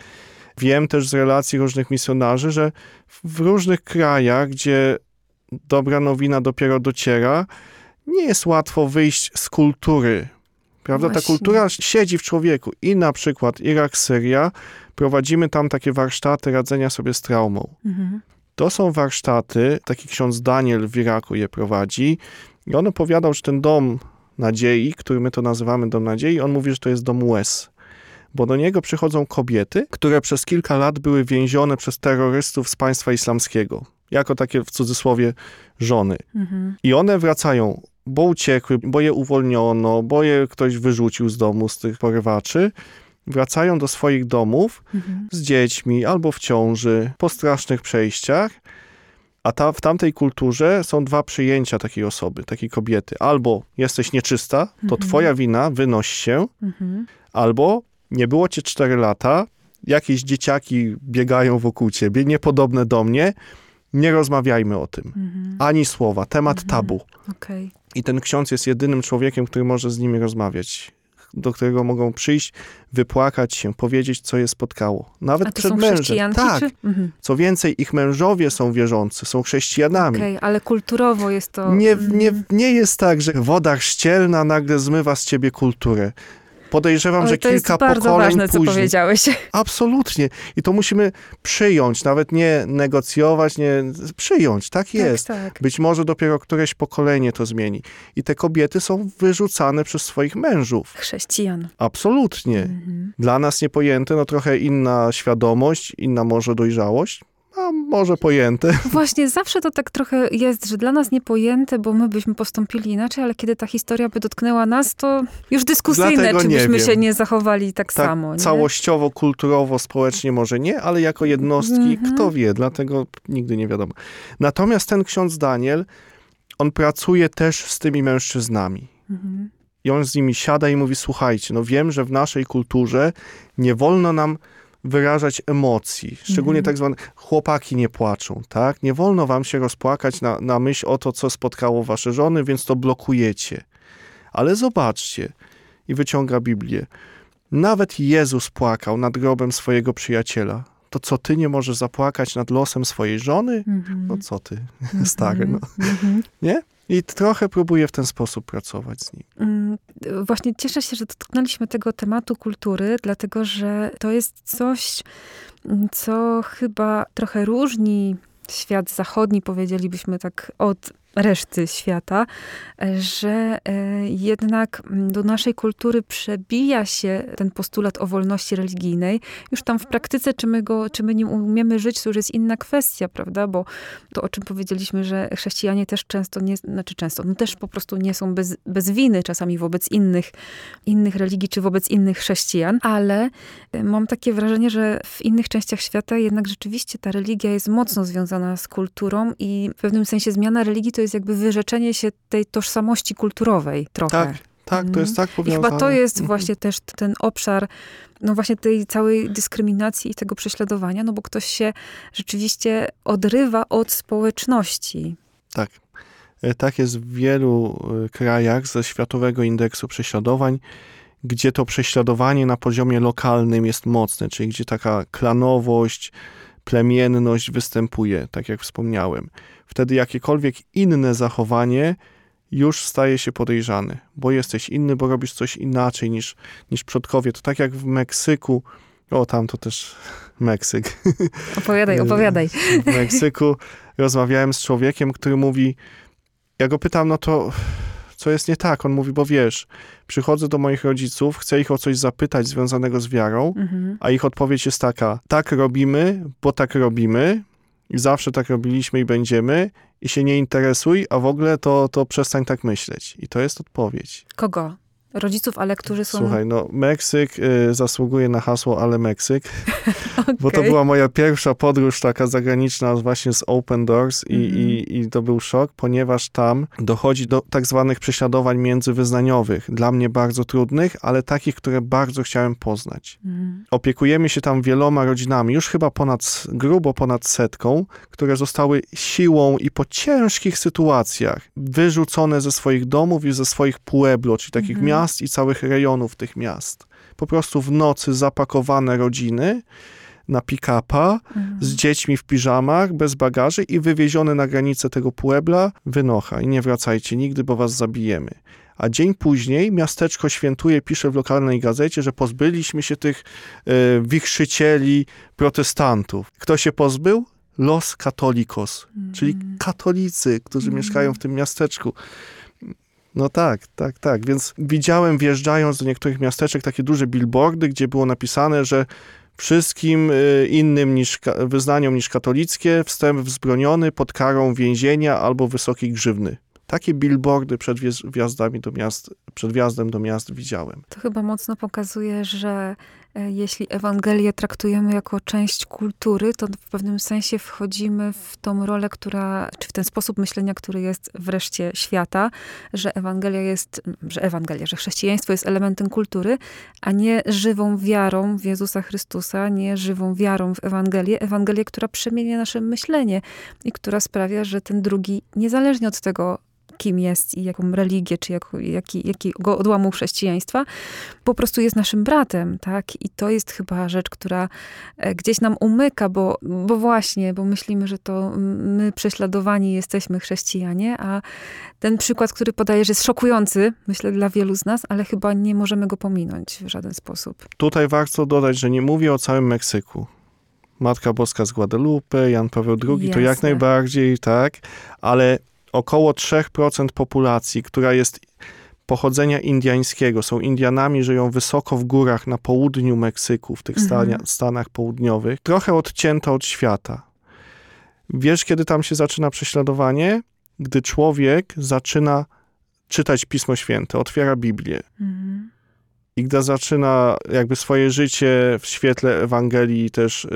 Wiem też z relacji różnych misjonarzy, że w różnych krajach, gdzie dobra nowina dopiero dociera, nie jest łatwo wyjść z kultury. Prawda? Ta Właśnie. kultura siedzi w człowieku. I na przykład Irak, Syria, prowadzimy tam takie warsztaty radzenia sobie z traumą. Mhm. To są warsztaty, taki ksiądz Daniel w Iraku je prowadzi i on opowiadał, że ten dom nadziei, który my to nazywamy dom nadziei, on mówi, że to jest dom łez. Bo do niego przychodzą kobiety, które przez kilka lat były więzione przez terrorystów z państwa islamskiego. Jako takie w cudzysłowie żony. Mhm. I one wracają, bo uciekły, bo je uwolniono, bo je ktoś wyrzucił z domu, z tych porywaczy. Wracają do swoich domów Mhm. z dziećmi albo w ciąży, po strasznych przejściach. A ta, w tamtej kulturze są dwa przyjęcia takiej osoby, takiej kobiety. Albo jesteś nieczysta, to Mhm. twoja wina, wynoś się, Mhm. albo nie było cię 4 lata, jakieś dzieciaki biegają wokół ciebie, niepodobne do mnie, nie rozmawiajmy o tym. Mhm. Ani słowa, temat Mhm. tabu. Okej. I ten ksiądz jest jedynym człowiekiem, który może z nimi rozmawiać, do którego mogą przyjść, wypłakać się, powiedzieć, co je spotkało. Nawet A to przed są mężem. Tak. Czy? Mhm. Co więcej, ich mężowie są wierzący, są chrześcijanami. Okej, ale kulturowo jest to... Nie, mhm. nie, nie jest tak, że woda chrzcielna nagle zmywa z ciebie kulturę. Podejrzewam, Ale że to jest kilka bardzo pokoleń ważne, co później. powiedziałeś. [LAUGHS] Absolutnie. I to musimy przyjąć, nawet nie negocjować, nie przyjąć. Tak jest. Tak, tak. Być może dopiero któreś pokolenie to zmieni. I te kobiety są wyrzucane przez swoich mężów. Chrześcijan. Absolutnie. Mhm. Dla nas niepojęte, no trochę inna świadomość, inna może dojrzałość, a może pojęte. [LAUGHS] Właśnie zawsze to tak trochę jest, że dla nas niepojęte, bo my byśmy postąpili inaczej, ale kiedy ta historia by dotknęła nas, to już dyskusyjne, Dlatego czy byśmy wiem. się nie zachowali tak, Tak samo. Nie? całościowo, kulturowo, społecznie może nie, ale jako jednostki, Mhm. kto wie, dlatego nigdy nie wiadomo. Natomiast ten ksiądz Daniel, on pracuje też z tymi mężczyznami. Mhm. I on z nimi siada i mówi: Słuchajcie, no wiem, że w naszej kulturze nie wolno nam wyrażać emocji. Szczególnie Mhm. tak zwane chłopaki nie płaczą, tak? Nie wolno wam się rozpłakać na, na myśl o to, co spotkało wasze żony, więc to blokujecie. Ale zobaczcie, i wyciąga Biblię. Nawet Jezus płakał nad grobem swojego przyjaciela. To co, ty nie możesz zapłakać nad losem swojej żony? Mhm. No co ty, [LAUGHS] Mhm. stary, no. Mhm. I trochę próbuję w ten sposób pracować z nim. Mm, Właśnie cieszę się, że dotknęliśmy tego tematu kultury, dlatego że to jest coś, mm, co chyba trochę różni świat zachodni, powiedzielibyśmy tak, od reszty świata, że e, jednak mm, do naszej kultury przebija się ten postulat o wolności religijnej. Już tam w praktyce, czy my, go, czy my nim umiemy żyć, to już jest inna kwestia, prawda? Bo to, o czym powiedzieliśmy, że chrześcijanie też często nie, znaczy często, no też po prostu nie są bez, bez winy czasami wobec innych, innych religii, czy wobec innych chrześcijan, ale e, mam takie wrażenie, że w innych częściach świata jednak rzeczywiście ta religia jest mocno związana z kulturą i w pewnym sensie zmiana religii to jest jakby wyrzeczenie się tej tożsamości kulturowej trochę. Tak, tak, to jest tak I powiązane. chyba to jest Mhm. właśnie też ten obszar, no właśnie tej całej dyskryminacji i tego prześladowania, no bo ktoś się rzeczywiście odrywa od społeczności. Tak. E, Tak jest w wielu e, krajach ze Światowego Indeksu Prześladowań, gdzie to prześladowanie na poziomie lokalnym jest mocne, czyli gdzie taka klanowość, plemienność występuje, tak jak wspomniałem. Wtedy jakiekolwiek inne zachowanie już staje się podejrzane, bo jesteś inny, bo robisz coś inaczej niż, niż przodkowie. To tak jak w Meksyku, o tam to też [LAUGHS] Meksyk, [LAUGHS] Opowiadaj, opowiadaj. w Meksyku [LAUGHS] rozmawiałem z człowiekiem, który mówi, ja go pytam, no to co jest nie tak? On mówi, bo wiesz, przychodzę do moich rodziców, chcę ich o coś zapytać związanego z wiarą, Mhm. a ich odpowiedź jest taka, tak robimy, bo tak robimy i zawsze tak robiliśmy i będziemy i się nie interesuj, a w ogóle to, to przestań tak myśleć. I to jest odpowiedź. Kogo? Rodziców, ale którzy są... Słuchaj, no Meksyk y, zasługuje na hasło ale Meksyk, [LAUGHS] bo to była moja pierwsza podróż taka zagraniczna właśnie z Open Doors i, Mhm. i, i to był szok, ponieważ tam dochodzi do tak zwanych prześladowań międzywyznaniowych, dla mnie bardzo trudnych, ale takich, które bardzo chciałem poznać. Mhm. Opiekujemy się tam wieloma rodzinami, już chyba ponad, grubo ponad setką, które zostały siłą i po ciężkich sytuacjach wyrzucone ze swoich domów i ze swoich pueblo, czyli takich Mhm. miast i całych rejonów tych miast. Po prostu w nocy zapakowane rodziny na pick-upa Mhm. z dziećmi w piżamach, bez bagaży i wywiezione na granicę tego Puebla, wynocha i nie wracajcie nigdy, bo was zabijemy. A dzień później miasteczko świętuje, pisze w lokalnej gazecie, że pozbyliśmy się tych e, wichrzycieli protestantów. Kto się pozbył? Los Katolikos, czyli Mhm. katolicy, którzy mieszkają w tym miasteczku. No tak, tak, tak. Więc widziałem wjeżdżając do niektórych miasteczek takie duże billboardy, gdzie było napisane, że wszystkim y, innym niż wyznaniom niż katolickie wstęp wzbroniony pod karą więzienia albo wysokiej grzywny. Takie billboardy przed wjazdami do miast, przed wjazdem do miast widziałem. To chyba mocno pokazuje, że jeśli Ewangelię traktujemy jako część kultury, to w pewnym sensie wchodzimy w tą rolę, która, czy w ten sposób myślenia, który jest wreszcie świata, że Ewangelia jest, że Ewangelia, że chrześcijaństwo jest elementem kultury, a nie żywą wiarą w Jezusa Chrystusa, nie żywą wiarą w Ewangelię. Ewangelię, która przemienia nasze myślenie i która sprawia, że ten drugi, niezależnie od tego, kim jest i jaką religię, czy jako, jaki, jakiego odłamu chrześcijaństwa, po prostu jest naszym bratem, tak? I to jest chyba rzecz, która e, gdzieś nam umyka, bo, bo właśnie, bo myślimy, że to my prześladowani jesteśmy chrześcijanie, a ten przykład, który podajesz, jest szokujący, myślę, dla wielu z nas, ale chyba nie możemy go pominąć w żaden sposób. Tutaj warto dodać, że nie mówię o całym Meksyku. Matka Boska z Guadalupe, Jan Paweł II, to jak Jasne. najbardziej, tak, ale około 3% populacji, która jest pochodzenia indiańskiego, są Indianami, żyją wysoko w górach na południu Meksyku, w tych Mhm. stania, stanach południowych, trochę odcięta od świata. Wiesz, kiedy tam się zaczyna prześladowanie? Gdy człowiek zaczyna czytać Pismo Święte, otwiera Biblię. Mhm. I gdy zaczyna jakby swoje życie w świetle Ewangelii też y,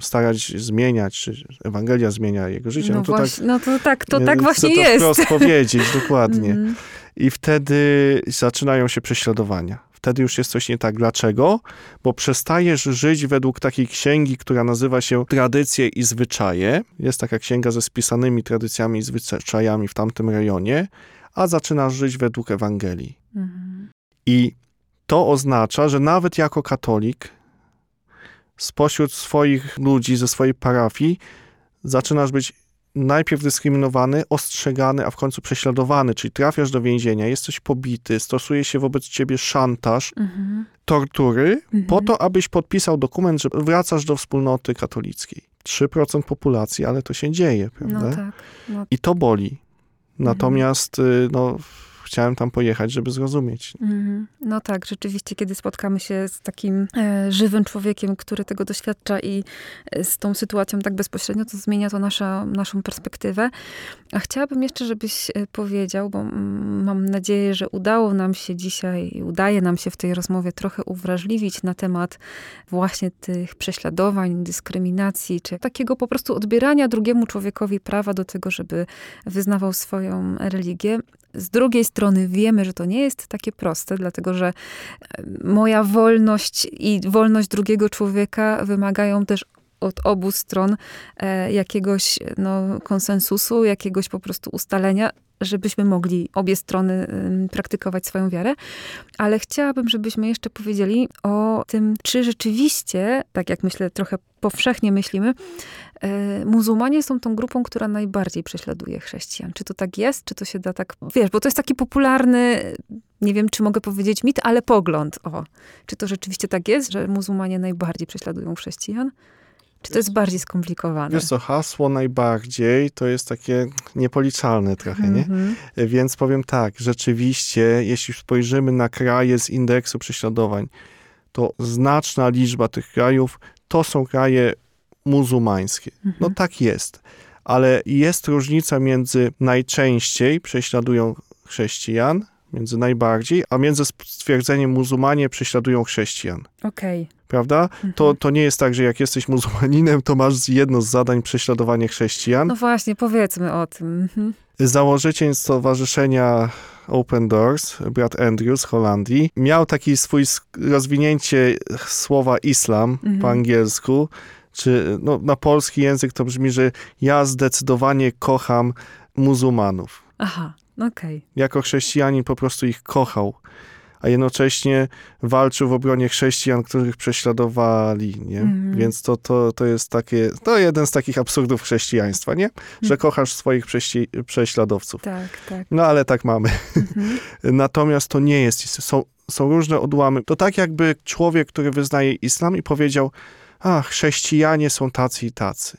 starać zmieniać, czy Ewangelia zmienia jego życie, No, no, to właśnie, no to tak, to tak, tak y, właśnie to jest. wprost powiedzieć, dokładnie. [LAUGHS] Mhm. I wtedy zaczynają się prześladowania. Wtedy już jest coś nie tak. Dlaczego? Bo przestajesz żyć według takiej księgi, która nazywa się Tradycje i Zwyczaje. Jest taka księga ze spisanymi tradycjami i zwyczajami w tamtym rejonie, a zaczynasz żyć według Ewangelii. Mhm. I to oznacza, że nawet jako katolik, spośród swoich ludzi, ze swojej parafii, zaczynasz być najpierw dyskryminowany, ostrzegany, a w końcu prześladowany, czyli trafiasz do więzienia, jesteś pobity, stosuje się wobec ciebie szantaż, Mhm. tortury, Mhm. po to, abyś podpisał dokument, że wracasz do wspólnoty katolickiej. 3% populacji, ale to się dzieje, prawda? No tak. No I to boli. Natomiast, y, no, chciałem tam pojechać, żeby zrozumieć. Mhm. No tak, rzeczywiście, kiedy spotkamy się z takim e, żywym człowiekiem, który tego doświadcza i e, z tą sytuacją tak bezpośrednio, to zmienia to nasza, naszą perspektywę. A chciałabym jeszcze, żebyś e, powiedział, bo mm, mam nadzieję, że udało nam się dzisiaj i udaje nam się w tej rozmowie trochę uwrażliwić na temat właśnie tych prześladowań, dyskryminacji, czy takiego po prostu odbierania drugiemu człowiekowi prawa do tego, żeby wyznawał swoją religię. Z drugiej strony wiemy, że to nie jest takie proste, dlatego że e, moja wolność i wolność drugiego człowieka wymagają też od obu stron e, jakiegoś no, konsensusu, jakiegoś po prostu ustalenia, żebyśmy mogli obie strony praktykować swoją wiarę. Ale chciałabym, żebyśmy jeszcze powiedzieli o tym, czy rzeczywiście, tak jak myślę, trochę powszechnie myślimy, muzułmanie są tą grupą, która najbardziej prześladuje chrześcijan. Czy to tak jest? Czy to się da tak... Wiesz, bo to jest taki popularny, nie wiem, czy mogę powiedzieć mit, ale pogląd. O, czy to rzeczywiście tak jest, że muzułmanie najbardziej prześladują chrześcijan? Czy to jest bardziej skomplikowane? Wiesz co, hasło najbardziej to jest takie niepoliczalne trochę, nie? Mhm. Więc powiem tak, rzeczywiście, jeśli spojrzymy na kraje z indeksu prześladowań, to znaczna liczba tych krajów to są kraje muzułmańskie. No Mhm. tak jest. Ale jest różnica między najczęściej prześladują chrześcijan, między najbardziej, a między stwierdzeniem muzułmanie prześladują chrześcijan. Okej. Prawda? To, to nie jest tak, że jak jesteś muzułmaninem, to masz jedno z zadań prześladowanie chrześcijan. No właśnie, powiedzmy o tym. Mhm. Założyciel Stowarzyszenia Open Doors, brat Andrew z Holandii, miał taki swój rozwinięcie słowa islam Mhm. po angielsku, czy no, na polski język to brzmi, że ja zdecydowanie kocham muzułmanów. Aha, okej. Jako chrześcijanin po prostu ich kochał. a jednocześnie walczył w obronie chrześcijan, których prześladowali, nie? Mhm. Więc to, to, to jest takie, to jeden z takich absurdów chrześcijaństwa, nie? Że Mhm. kochasz swoich prześci- prześladowców. Tak, tak. No ale tak mamy. Mhm. [LAUGHS] Natomiast to nie jest, są, są różne odłamy. To tak jakby człowiek, który wyznaje islam i powiedział, a chrześcijanie są tacy i tacy.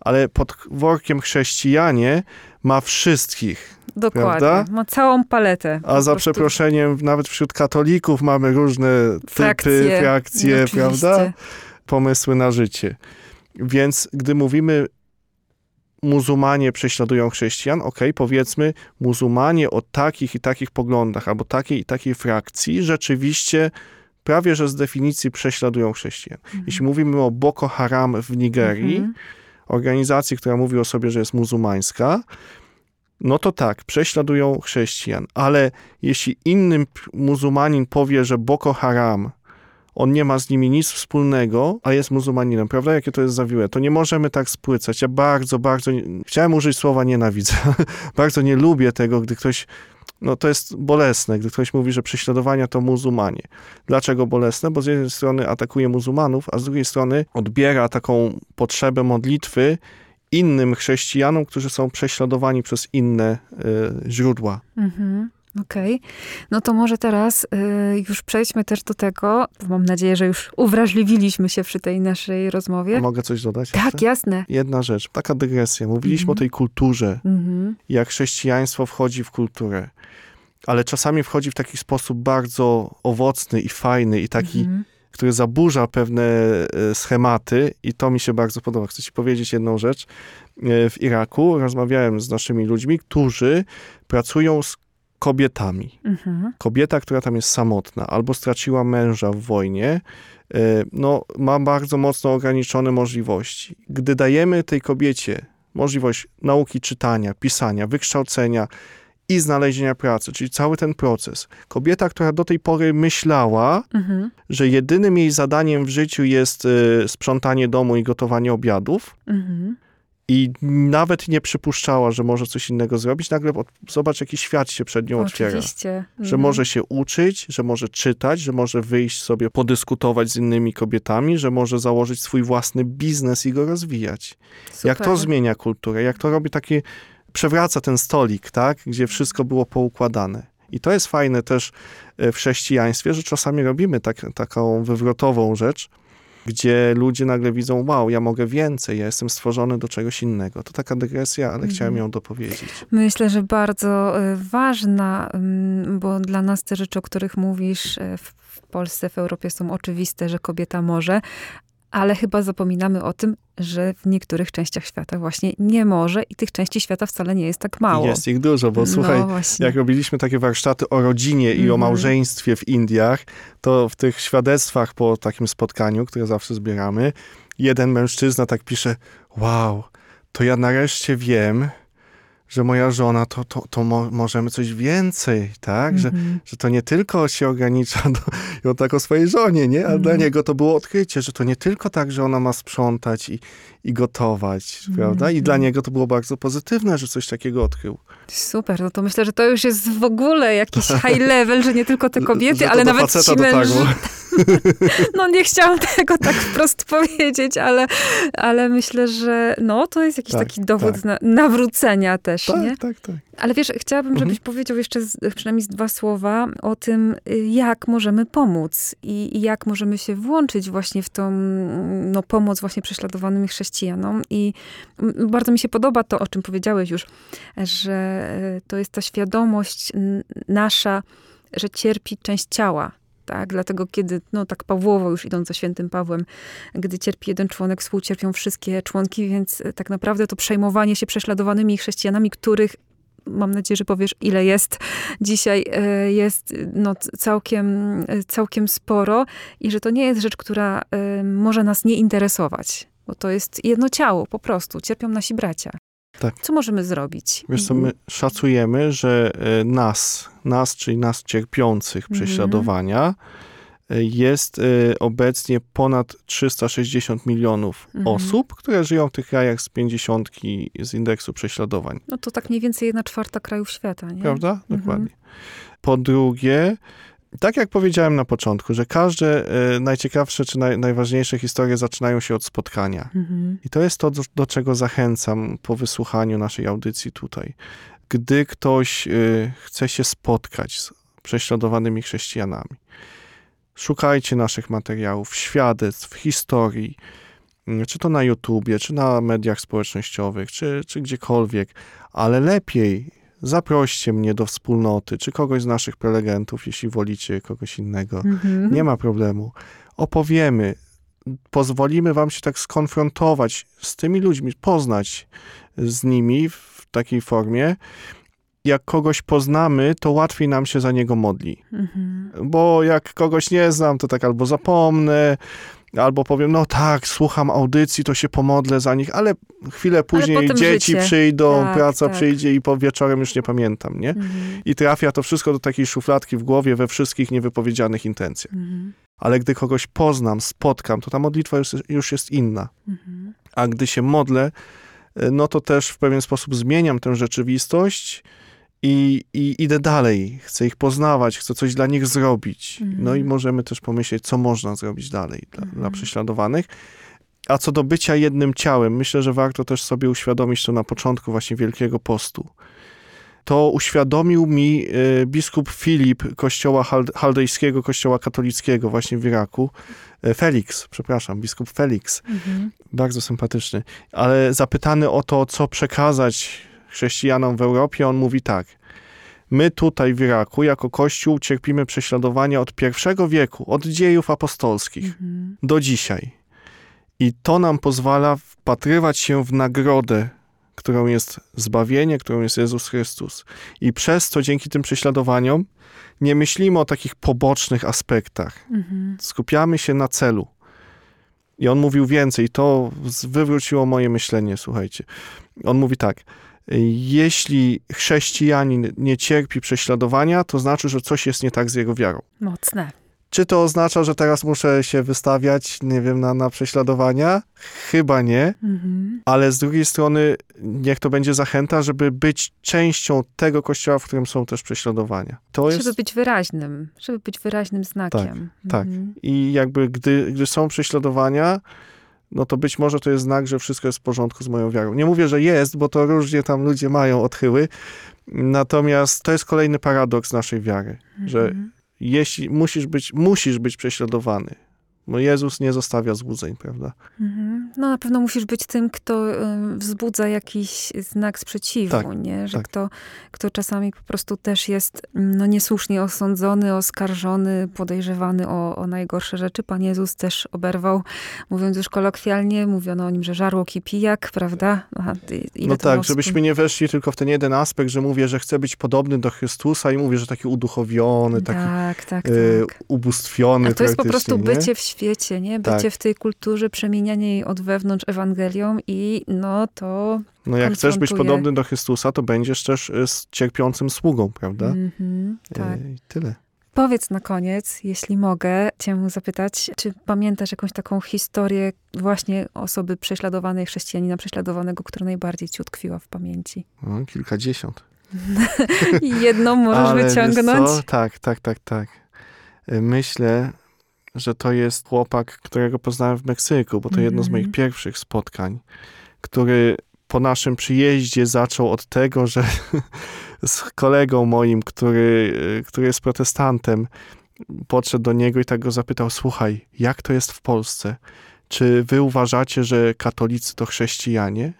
Ale pod workiem chrześcijanie ma wszystkich. Dokładnie. Prawda? Ma całą paletę. A za prostu przeproszeniem, nawet wśród katolików mamy różne typy, Frakcje. prawda? Pomysły na życie. Więc gdy mówimy muzułmanie prześladują chrześcijan, okej, powiedzmy muzułmanie o takich i takich poglądach albo takiej i takiej frakcji rzeczywiście prawie że z definicji prześladują chrześcijan. Jeśli mówimy o Boko Haram w Nigerii, Mhm. organizacji, która mówi o sobie, że jest muzułmańska, no to tak, prześladują chrześcijan, ale jeśli innym p- muzułmanin powie, że Boko Haram, on nie ma z nimi nic wspólnego, a jest muzułmaninem, prawda? Jakie to jest zawiłe. To nie możemy tak spłycać. Ja bardzo, bardzo, nie- chciałem użyć słowa nienawidzę. [LAUGHS] bardzo nie lubię tego, gdy ktoś, no to jest bolesne, gdy ktoś mówi, że prześladowania to muzułmanie. Dlaczego bolesne? Bo z jednej strony atakuje muzułmanów, a z drugiej strony odbiera taką potrzebę modlitwy innym chrześcijanom, którzy są prześladowani przez inne y, źródła. Mhm. Okej. No to może teraz y, już przejdźmy też do tego. Mam nadzieję, że już uwrażliwiliśmy się przy tej naszej rozmowie. Mogę coś dodać? Tak, jeszcze? jasne. Jedna rzecz, taka dygresja. Mówiliśmy Mhm. o tej kulturze, Mhm. jak chrześcijaństwo wchodzi w kulturę, ale czasami wchodzi w taki sposób bardzo owocny i fajny i taki, Mhm. który zaburza pewne e, schematy i to mi się bardzo podoba. Chcę ci powiedzieć jedną rzecz. E, W Iraku rozmawiałem z naszymi ludźmi, którzy pracują z kobietami. Mhm. kobieta, która tam jest samotna albo straciła męża w wojnie, e, no, ma bardzo mocno ograniczone możliwości. Gdy dajemy tej kobiecie możliwość nauki czytania, pisania, wykształcenia i znalezienia pracy, czyli cały ten proces. Kobieta, która do tej pory myślała, Mhm. że jedynym jej zadaniem w życiu jest e, sprzątanie domu i gotowanie obiadów, Mhm. I nawet nie przypuszczała, że może coś innego zrobić, nagle od- zobacz, jaki świat się przed nią otwiera Oczywiście. że Mhm. może się uczyć, że może czytać, że może wyjść sobie, podyskutować z innymi kobietami, że może założyć swój własny biznes i go rozwijać. Jak to Super. zmienia kulturę, jak to robi takie, przewraca ten stolik, tak, gdzie wszystko było poukładane. I to jest fajne też e, w chrześcijaństwie, że czasami robimy tak, taką wywrotową rzecz, gdzie ludzie nagle widzą, wow, ja mogę więcej, ja jestem stworzony do czegoś innego. To taka dygresja, ale Mhm. chciałem ją dopowiedzieć. Myślę, że bardzo y, ważna, ym, bo dla nas te rzeczy, o których mówisz, y, w Polsce, w Europie są oczywiste, że kobieta może, ale chyba zapominamy o tym, że w niektórych częściach świata właśnie nie może i tych części świata wcale nie jest tak mało. Jest ich dużo, bo słuchaj, no jak robiliśmy takie warsztaty o rodzinie i o Mhm. małżeństwie w Indiach, to w tych świadectwach po takim spotkaniu, które zawsze zbieramy, jeden mężczyzna tak pisze, wow, to ja nareszcie wiem, że moja żona, to, to, to mo możemy coś więcej, tak? Że, Mhm. że to nie tylko się ogranicza do, i on tak o swojej żonie, nie? A Mhm. dla niego to było odkrycie, że to nie tylko tak, że ona ma sprzątać i, i gotować, prawda? I dla Mhm. niego to było bardzo pozytywne, że coś takiego odkrył. Super, no to myślę, że to już jest w ogóle jakiś [LAUGHS] high level, że nie tylko te kobiety, ale nawet ci mężczyźni. dotarło. [LAUGHS] No nie chciałam tego tak wprost powiedzieć, ale, ale myślę, że no to jest jakiś Tak, taki dowód tak. na, nawrócenia też, nie? Tak, tak, tak. Ale wiesz, chciałabym, żebyś Mhm. powiedział jeszcze z, przynajmniej z dwa słowa o tym, y, jak możemy pomóc i, i jak możemy się włączyć właśnie w tą no, pomoc właśnie prześladowanym chrześcijanom. I mm, bardzo mi się podoba to, o czym powiedziałeś już, że y, to jest ta świadomość nasza, że cierpi część ciała. Tak, dlatego kiedy, no tak Pawłowo już idąc za świętym Pawłem, gdy cierpi jeden członek, współcierpią wszystkie członki, więc y, tak naprawdę to przejmowanie się prześladowanymi chrześcijanami, których mam nadzieję, że powiesz, ile jest dzisiaj, e, jest no, całkiem, e, całkiem sporo i że to nie jest rzecz, która e, może nas nie interesować, bo to jest jedno ciało, po prostu, cierpią nasi bracia. Tak. Co możemy zrobić? Wiesz co, my szacujemy, że nas, nas, czyli nas cierpiących Mhm. prześladowania, e, jest e, obecnie ponad 360 milionów Mhm. osób, które żyją w tych krajach z 50 z indeksu prześladowań. No to tak mniej więcej jedna czwarta krajów świata, nie? Prawda? Mhm. Dokładnie. Po drugie, tak jak powiedziałem na początku, że każde e, najciekawsze czy naj, najważniejsze historie zaczynają się od spotkania. Mhm. I to jest to, do, do czego zachęcam po wysłuchaniu naszej audycji tutaj. Gdy ktoś y, chce się spotkać z prześladowanymi chrześcijanami, szukajcie naszych materiałów, świadectw, historii, y, czy to na YouTubie, czy na mediach społecznościowych, czy, czy gdziekolwiek, ale lepiej zaproście mnie do wspólnoty, czy kogoś z naszych prelegentów, jeśli wolicie kogoś innego. Mhm. Nie ma problemu. Opowiemy, pozwolimy wam się tak skonfrontować z tymi ludźmi, poznać z nimi w takiej formie. Jak kogoś poznamy, to łatwiej nam się za niego modli. Mhm. Bo jak kogoś nie znam, to tak albo zapomnę, albo powiem, no tak, słucham audycji, to się pomodlę za nich, ale chwilę później potem dzieci życie. przyjdą, Tak, praca tak. przyjdzie i po wieczorem już nie pamiętam, nie? Mhm. I trafia to wszystko do takiej szufladki w głowie we wszystkich niewypowiedzianych intencjach. Mhm. Ale gdy kogoś poznam, spotkam, to ta modlitwa już, już jest inna. Mhm. A gdy się modlę, y, no to też w pewien sposób zmieniam tę rzeczywistość i, i idę dalej. Chcę ich poznawać, chcę coś dla nich zrobić. Mhm. No i możemy też pomyśleć, co można zrobić dalej dla, Mhm. dla prześladowanych. A co do bycia jednym ciałem, myślę, że warto też sobie uświadomić to na początku właśnie Wielkiego Postu. To uświadomił mi y, biskup Filip kościoła hal- chaldejskiego, kościoła katolickiego właśnie w Iraku. Y, Felix, przepraszam, biskup Felix Mhm. bardzo sympatyczny. Ale zapytany o to, co przekazać chrześcijanom w Europie, on mówi tak. My tutaj w Iraku, jako Kościół, cierpimy prześladowania od pierwszego wieku, od dziejów apostolskich Mhm. do dzisiaj. I to nam pozwala wpatrywać się w nagrodę, którą jest zbawienie, którą jest Jezus Chrystus. I przez to, dzięki tym prześladowaniom, nie myślimy o takich pobocznych aspektach Mhm. skupiamy się na celu. I on mówił więcej, to wywróciło moje myślenie, słuchajcie. On mówi tak, jeśli chrześcijanin nie cierpi prześladowania, to znaczy, że coś jest nie tak z jego wiarą. Mocne. Czy to oznacza, że teraz muszę się wystawiać, nie wiem, na, na prześladowania? Chyba nie, Mhm. ale z drugiej strony niech to będzie zachęta, żeby być częścią tego kościoła, w którym są też prześladowania. To jest... Żeby być wyraźnym, żeby być wyraźnym znakiem. tak. Mhm. I jakby gdy, gdy są prześladowania, no to być może to jest znak, że wszystko jest w porządku z moją wiarą. Nie mówię, że jest, bo to różnie tam ludzie mają odchyły. Natomiast to jest kolejny paradoks naszej wiary, że Mhm. jeśli musisz być, musisz być prześladowany, bo Jezus nie zostawia złudzeń, prawda? Mhm. No na pewno musisz być tym, kto y, wzbudza jakiś znak sprzeciwu, Tak, nie? Że tak. kto, kto czasami po prostu też jest mm, no, niesłusznie osądzony, oskarżony, podejrzewany o, o najgorsze rzeczy. Pan Jezus też oberwał, mówiąc już kolokwialnie, mówiono o nim, że żarłok i pijak, prawda? Aha, no tak, żebyśmy nie weszli tylko w ten jeden aspekt, że mówię, że chcę być podobny do Chrystusa i mówię, że taki uduchowiony, taki Tak, tak, e, tak. ubóstwiony A to jest po prostu nie? bycie w świecie, nie? Tak. Bycie w tej kulturze, przemienianie jej od wewnątrz Ewangelią i no to... No jak chcesz być podobny do Chrystusa, to będziesz też z cierpiącym sługą, prawda? Mhm, tak. E, I tyle. Powiedz na koniec, jeśli mogę cię zapytać, czy pamiętasz jakąś taką historię właśnie osoby prześladowanej, chrześcijanina prześladowanego, która najbardziej ci utkwiła w pamięci? No, kilkadziesiąt. [LAUGHS] Jedną możesz Ale wyciągnąć? Co? Tak, tak, tak, tak. E, Myślę, że to jest chłopak, którego poznałem w Meksyku, bo to jedno z Mhm. moich pierwszych spotkań, który po naszym przyjeździe zaczął od tego, że [LAUGHS] z kolegą moim, który, e, który jest protestantem, podszedł do niego i tak go zapytał: Słuchaj, jak to jest w Polsce? Czy wy uważacie, że katolicy to chrześcijanie?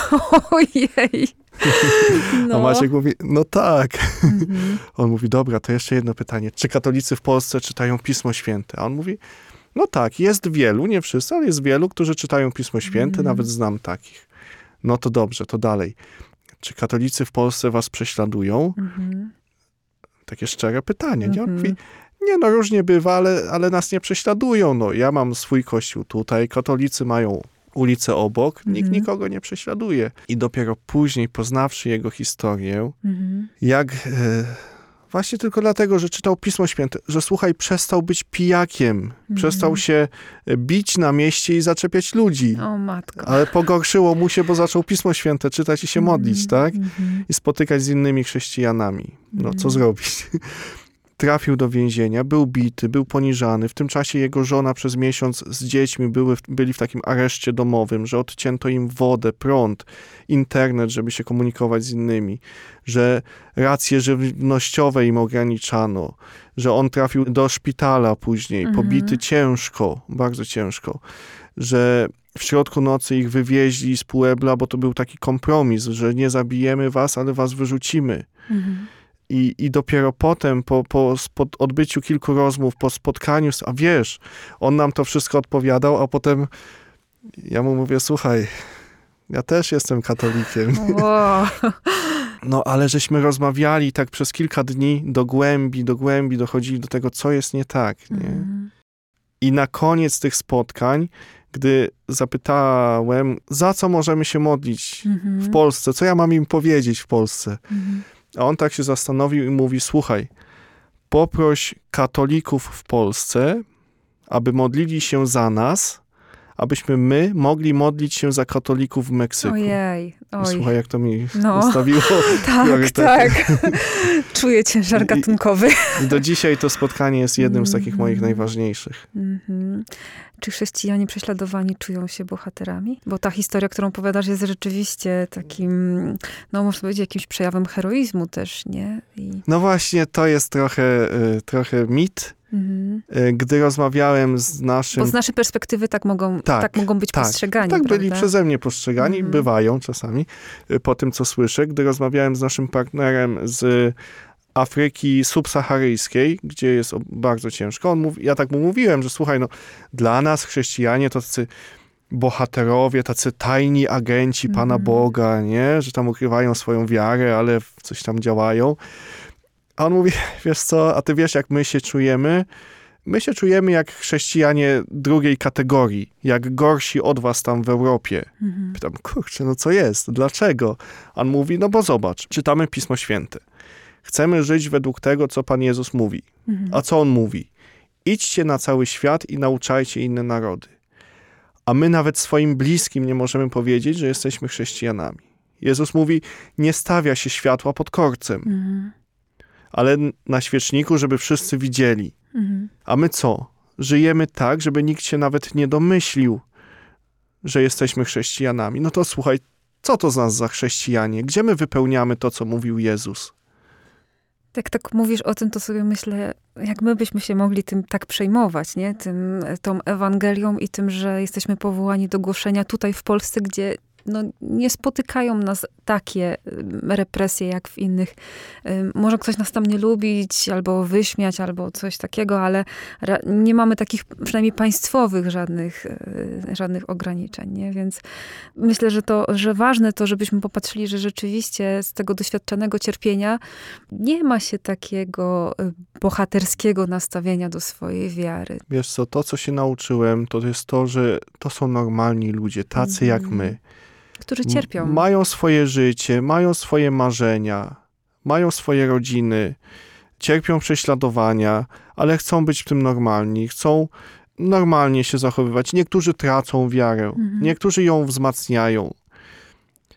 [LAUGHS] Ojej! [LAUGHS] A No. Maciek mówi: No tak. Mhm. [LAUGHS] On mówi, dobra, to jeszcze jedno pytanie. Czy katolicy w Polsce czytają Pismo Święte? A on mówi, no tak, jest wielu, nie wszyscy, ale jest wielu, którzy czytają Pismo Święte, Mhm. nawet znam takich. No to dobrze, to dalej. Czy katolicy w Polsce was prześladują? Mhm. Takie szczere pytanie. Nie? On Mhm. mówi, nie no, różnie bywa, ale, ale nas nie prześladują. No, ja mam swój kościół tutaj, katolicy mają ulicę obok, nikt Mhm. nikogo nie prześladuje. I dopiero później, poznawszy jego historię, Mhm. jak e, właśnie tylko dlatego, że czytał Pismo Święte, że słuchaj, przestał być pijakiem, przestał się e, bić na mieście i zaczepiać ludzi. O matko. Ale pogorszyło mu się, bo zaczął Pismo Święte czytać i się modlić, tak? Mhm. I spotykać z innymi chrześcijanami. No, co Mhm. zrobić? Trafił do więzienia, był bity, był poniżany. W tym czasie jego żona przez miesiąc z dziećmi były, byli w takim areszcie domowym, że odcięto im wodę, prąd, internet, żeby się komunikować z innymi, że racje żywnościowe im ograniczano, że on trafił do szpitala później, Mhm. pobity ciężko, bardzo ciężko, że w środku nocy ich wywieźli z Puebla, bo to był taki kompromis, że nie zabijemy was, ale was wyrzucimy. Mhm. I, I dopiero potem, po, po spod, odbyciu kilku rozmów, po spotkaniu, a wiesz, on nam to wszystko odpowiadał, a potem ja mu mówię, słuchaj, ja też jestem katolikiem. [LAUGHS] Wow. No, ale żeśmy rozmawiali tak przez kilka dni do głębi, do głębi, dochodzili do tego, co jest nie tak. Nie? Mhm. I na koniec tych spotkań, gdy zapytałem, za co możemy się modlić Mhm. w Polsce, co ja mam im powiedzieć w Polsce, Mhm. A on tak się zastanowił i mówi: Słuchaj, poproś katolików w Polsce, aby modlili się za nas, abyśmy my mogli modlić się za katolików w Meksyku. Ojej, oj. Słuchaj, jak to mi No. [LAUGHS] tak, tak. [LAUGHS] Czuję ciężar gatunkowy. I do dzisiaj to spotkanie jest jednym z takich moich Mhm. najważniejszych. Mhm. Czy chrześcijanie prześladowani czują się bohaterami? Bo ta historia, którą opowiadasz, jest rzeczywiście takim, no można powiedzieć, jakimś przejawem heroizmu też, nie? I, No właśnie, to jest trochę, y, trochę mit. mhm. Y, Gdy rozmawiałem z naszym Bo z naszej perspektywy tak mogą, tak, Tak, mogą być tak. postrzegani, Tak byli prawda? przeze mnie postrzegani, Mhm. bywają czasami, y, po tym co słyszę. Gdy rozmawiałem z naszym partnerem z Afryki subsaharyjskiej, gdzie jest bardzo ciężko, on mówi, ja tak mu mówiłem, że słuchaj, no dla nas chrześcijanie to tacy bohaterowie, tacy tajni agenci Pana Mhm. Boga, nie? Że tam ukrywają swoją wiarę, ale coś tam działają. A on mówi, [LAUGHS] wiesz co, a ty wiesz jak my się czujemy? My się czujemy jak chrześcijanie drugiej kategorii, jak gorsi od was tam w Europie. Mhm. Pytam, kurczę, no co jest? Dlaczego? On mówi, no bo zobacz, czytamy Pismo Święte. Chcemy żyć według tego, co Pan Jezus mówi. Mhm. A co On mówi? Idźcie na cały świat i nauczajcie inne narody. A my nawet swoim bliskim nie możemy powiedzieć, że jesteśmy chrześcijanami. Jezus mówi, nie stawia się światła pod korcem, Mhm. ale na świeczniku, żeby wszyscy widzieli. Mhm. A my co? Żyjemy tak, żeby nikt się nawet nie domyślił, że jesteśmy chrześcijanami. No to słuchaj, co to z nas za chrześcijanie? Gdzie my wypełniamy to, co mówił Jezus? Jak tak mówisz o tym, to sobie myślę, jak my byśmy się mogli tym tak przejmować, nie? Tym, tą Ewangelią i tym, że jesteśmy powołani do głoszenia tutaj w Polsce, gdzie no, nie spotykają nas takie represje jak w innych. Może ktoś nas tam nie lubić, albo wyśmiać, albo coś takiego, ale nie mamy takich przynajmniej państwowych żadnych, y, żadnych ograniczeń, nie? Więc myślę, że to, że ważne to, żebyśmy popatrzyli, że rzeczywiście z tego doświadczonego cierpienia nie ma się takiego y, bohaterskiego nastawienia do swojej wiary. Wiesz co, to, co się nauczyłem, to jest to, że to są normalni ludzie, tacy Mhm. jak my. Którzy cierpią. Mają swoje życie, mają swoje marzenia, mają swoje rodziny, cierpią prześladowania, ale chcą być w tym normalni, chcą normalnie się zachowywać. Niektórzy tracą wiarę, Mhm. niektórzy ją wzmacniają.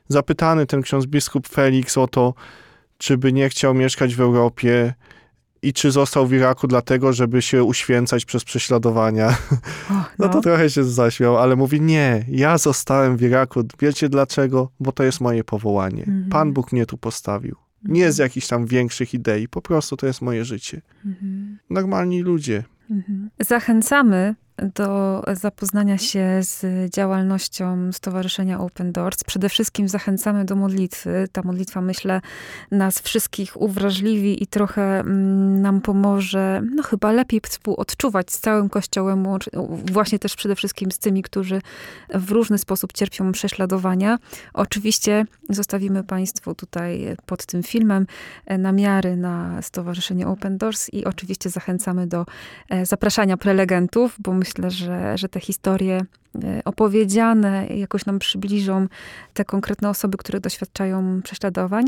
Zapytany ten ksiądz biskup Felix o to, czy by nie chciał mieszkać w Europie i czy został w Iraku dlatego, żeby się uświęcać przez prześladowania. O, [LAUGHS] No to trochę się zaśmiał, ale mówi, nie, ja zostałem w Iraku. Wiecie dlaczego? Bo to jest moje powołanie. Mhm. Pan Bóg mnie tu postawił. Nie z jakichś tam większych idei, po prostu to jest moje życie. Mhm. Normalni ludzie. Mhm. Zachęcamy do zapoznania się z działalnością Stowarzyszenia Open Doors. Przede wszystkim zachęcamy do modlitwy. Ta modlitwa, myślę, nas wszystkich uwrażliwi i trochę mm, nam pomoże, no chyba lepiej współodczuwać z całym Kościołem, właśnie też przede wszystkim z tymi, którzy w różny sposób cierpią prześladowania. Oczywiście zostawimy Państwu tutaj pod tym filmem e, namiary na Stowarzyszenie Open Doors i oczywiście zachęcamy do e, zapraszania prelegentów, bo myślę, myślę, że, że te historie e, opowiedziane jakoś nam przybliżą te konkretne osoby, które doświadczają prześladowań.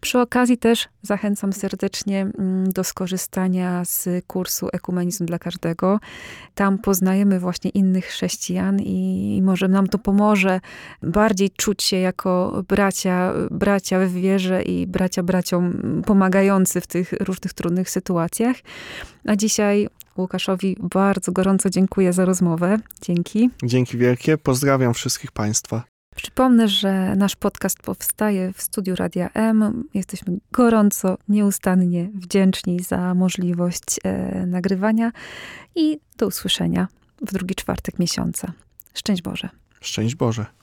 Przy okazji też zachęcam serdecznie mm, do skorzystania z kursu Ekumenizm dla każdego. Tam poznajemy właśnie innych chrześcijan i może nam to pomoże bardziej czuć się jako bracia, bracia w wierze i bracia braciom pomagający w tych różnych trudnych sytuacjach. A dzisiaj Łukaszowi bardzo gorąco dziękuję za rozmowę. Dzięki. Dzięki wielkie. Pozdrawiam wszystkich Państwa. Przypomnę, że nasz podcast powstaje w studiu Radia M. Jesteśmy gorąco, nieustannie wdzięczni za możliwość e, nagrywania i do usłyszenia w drugi czwartek miesiąca. Szczęść Boże. Szczęść Boże.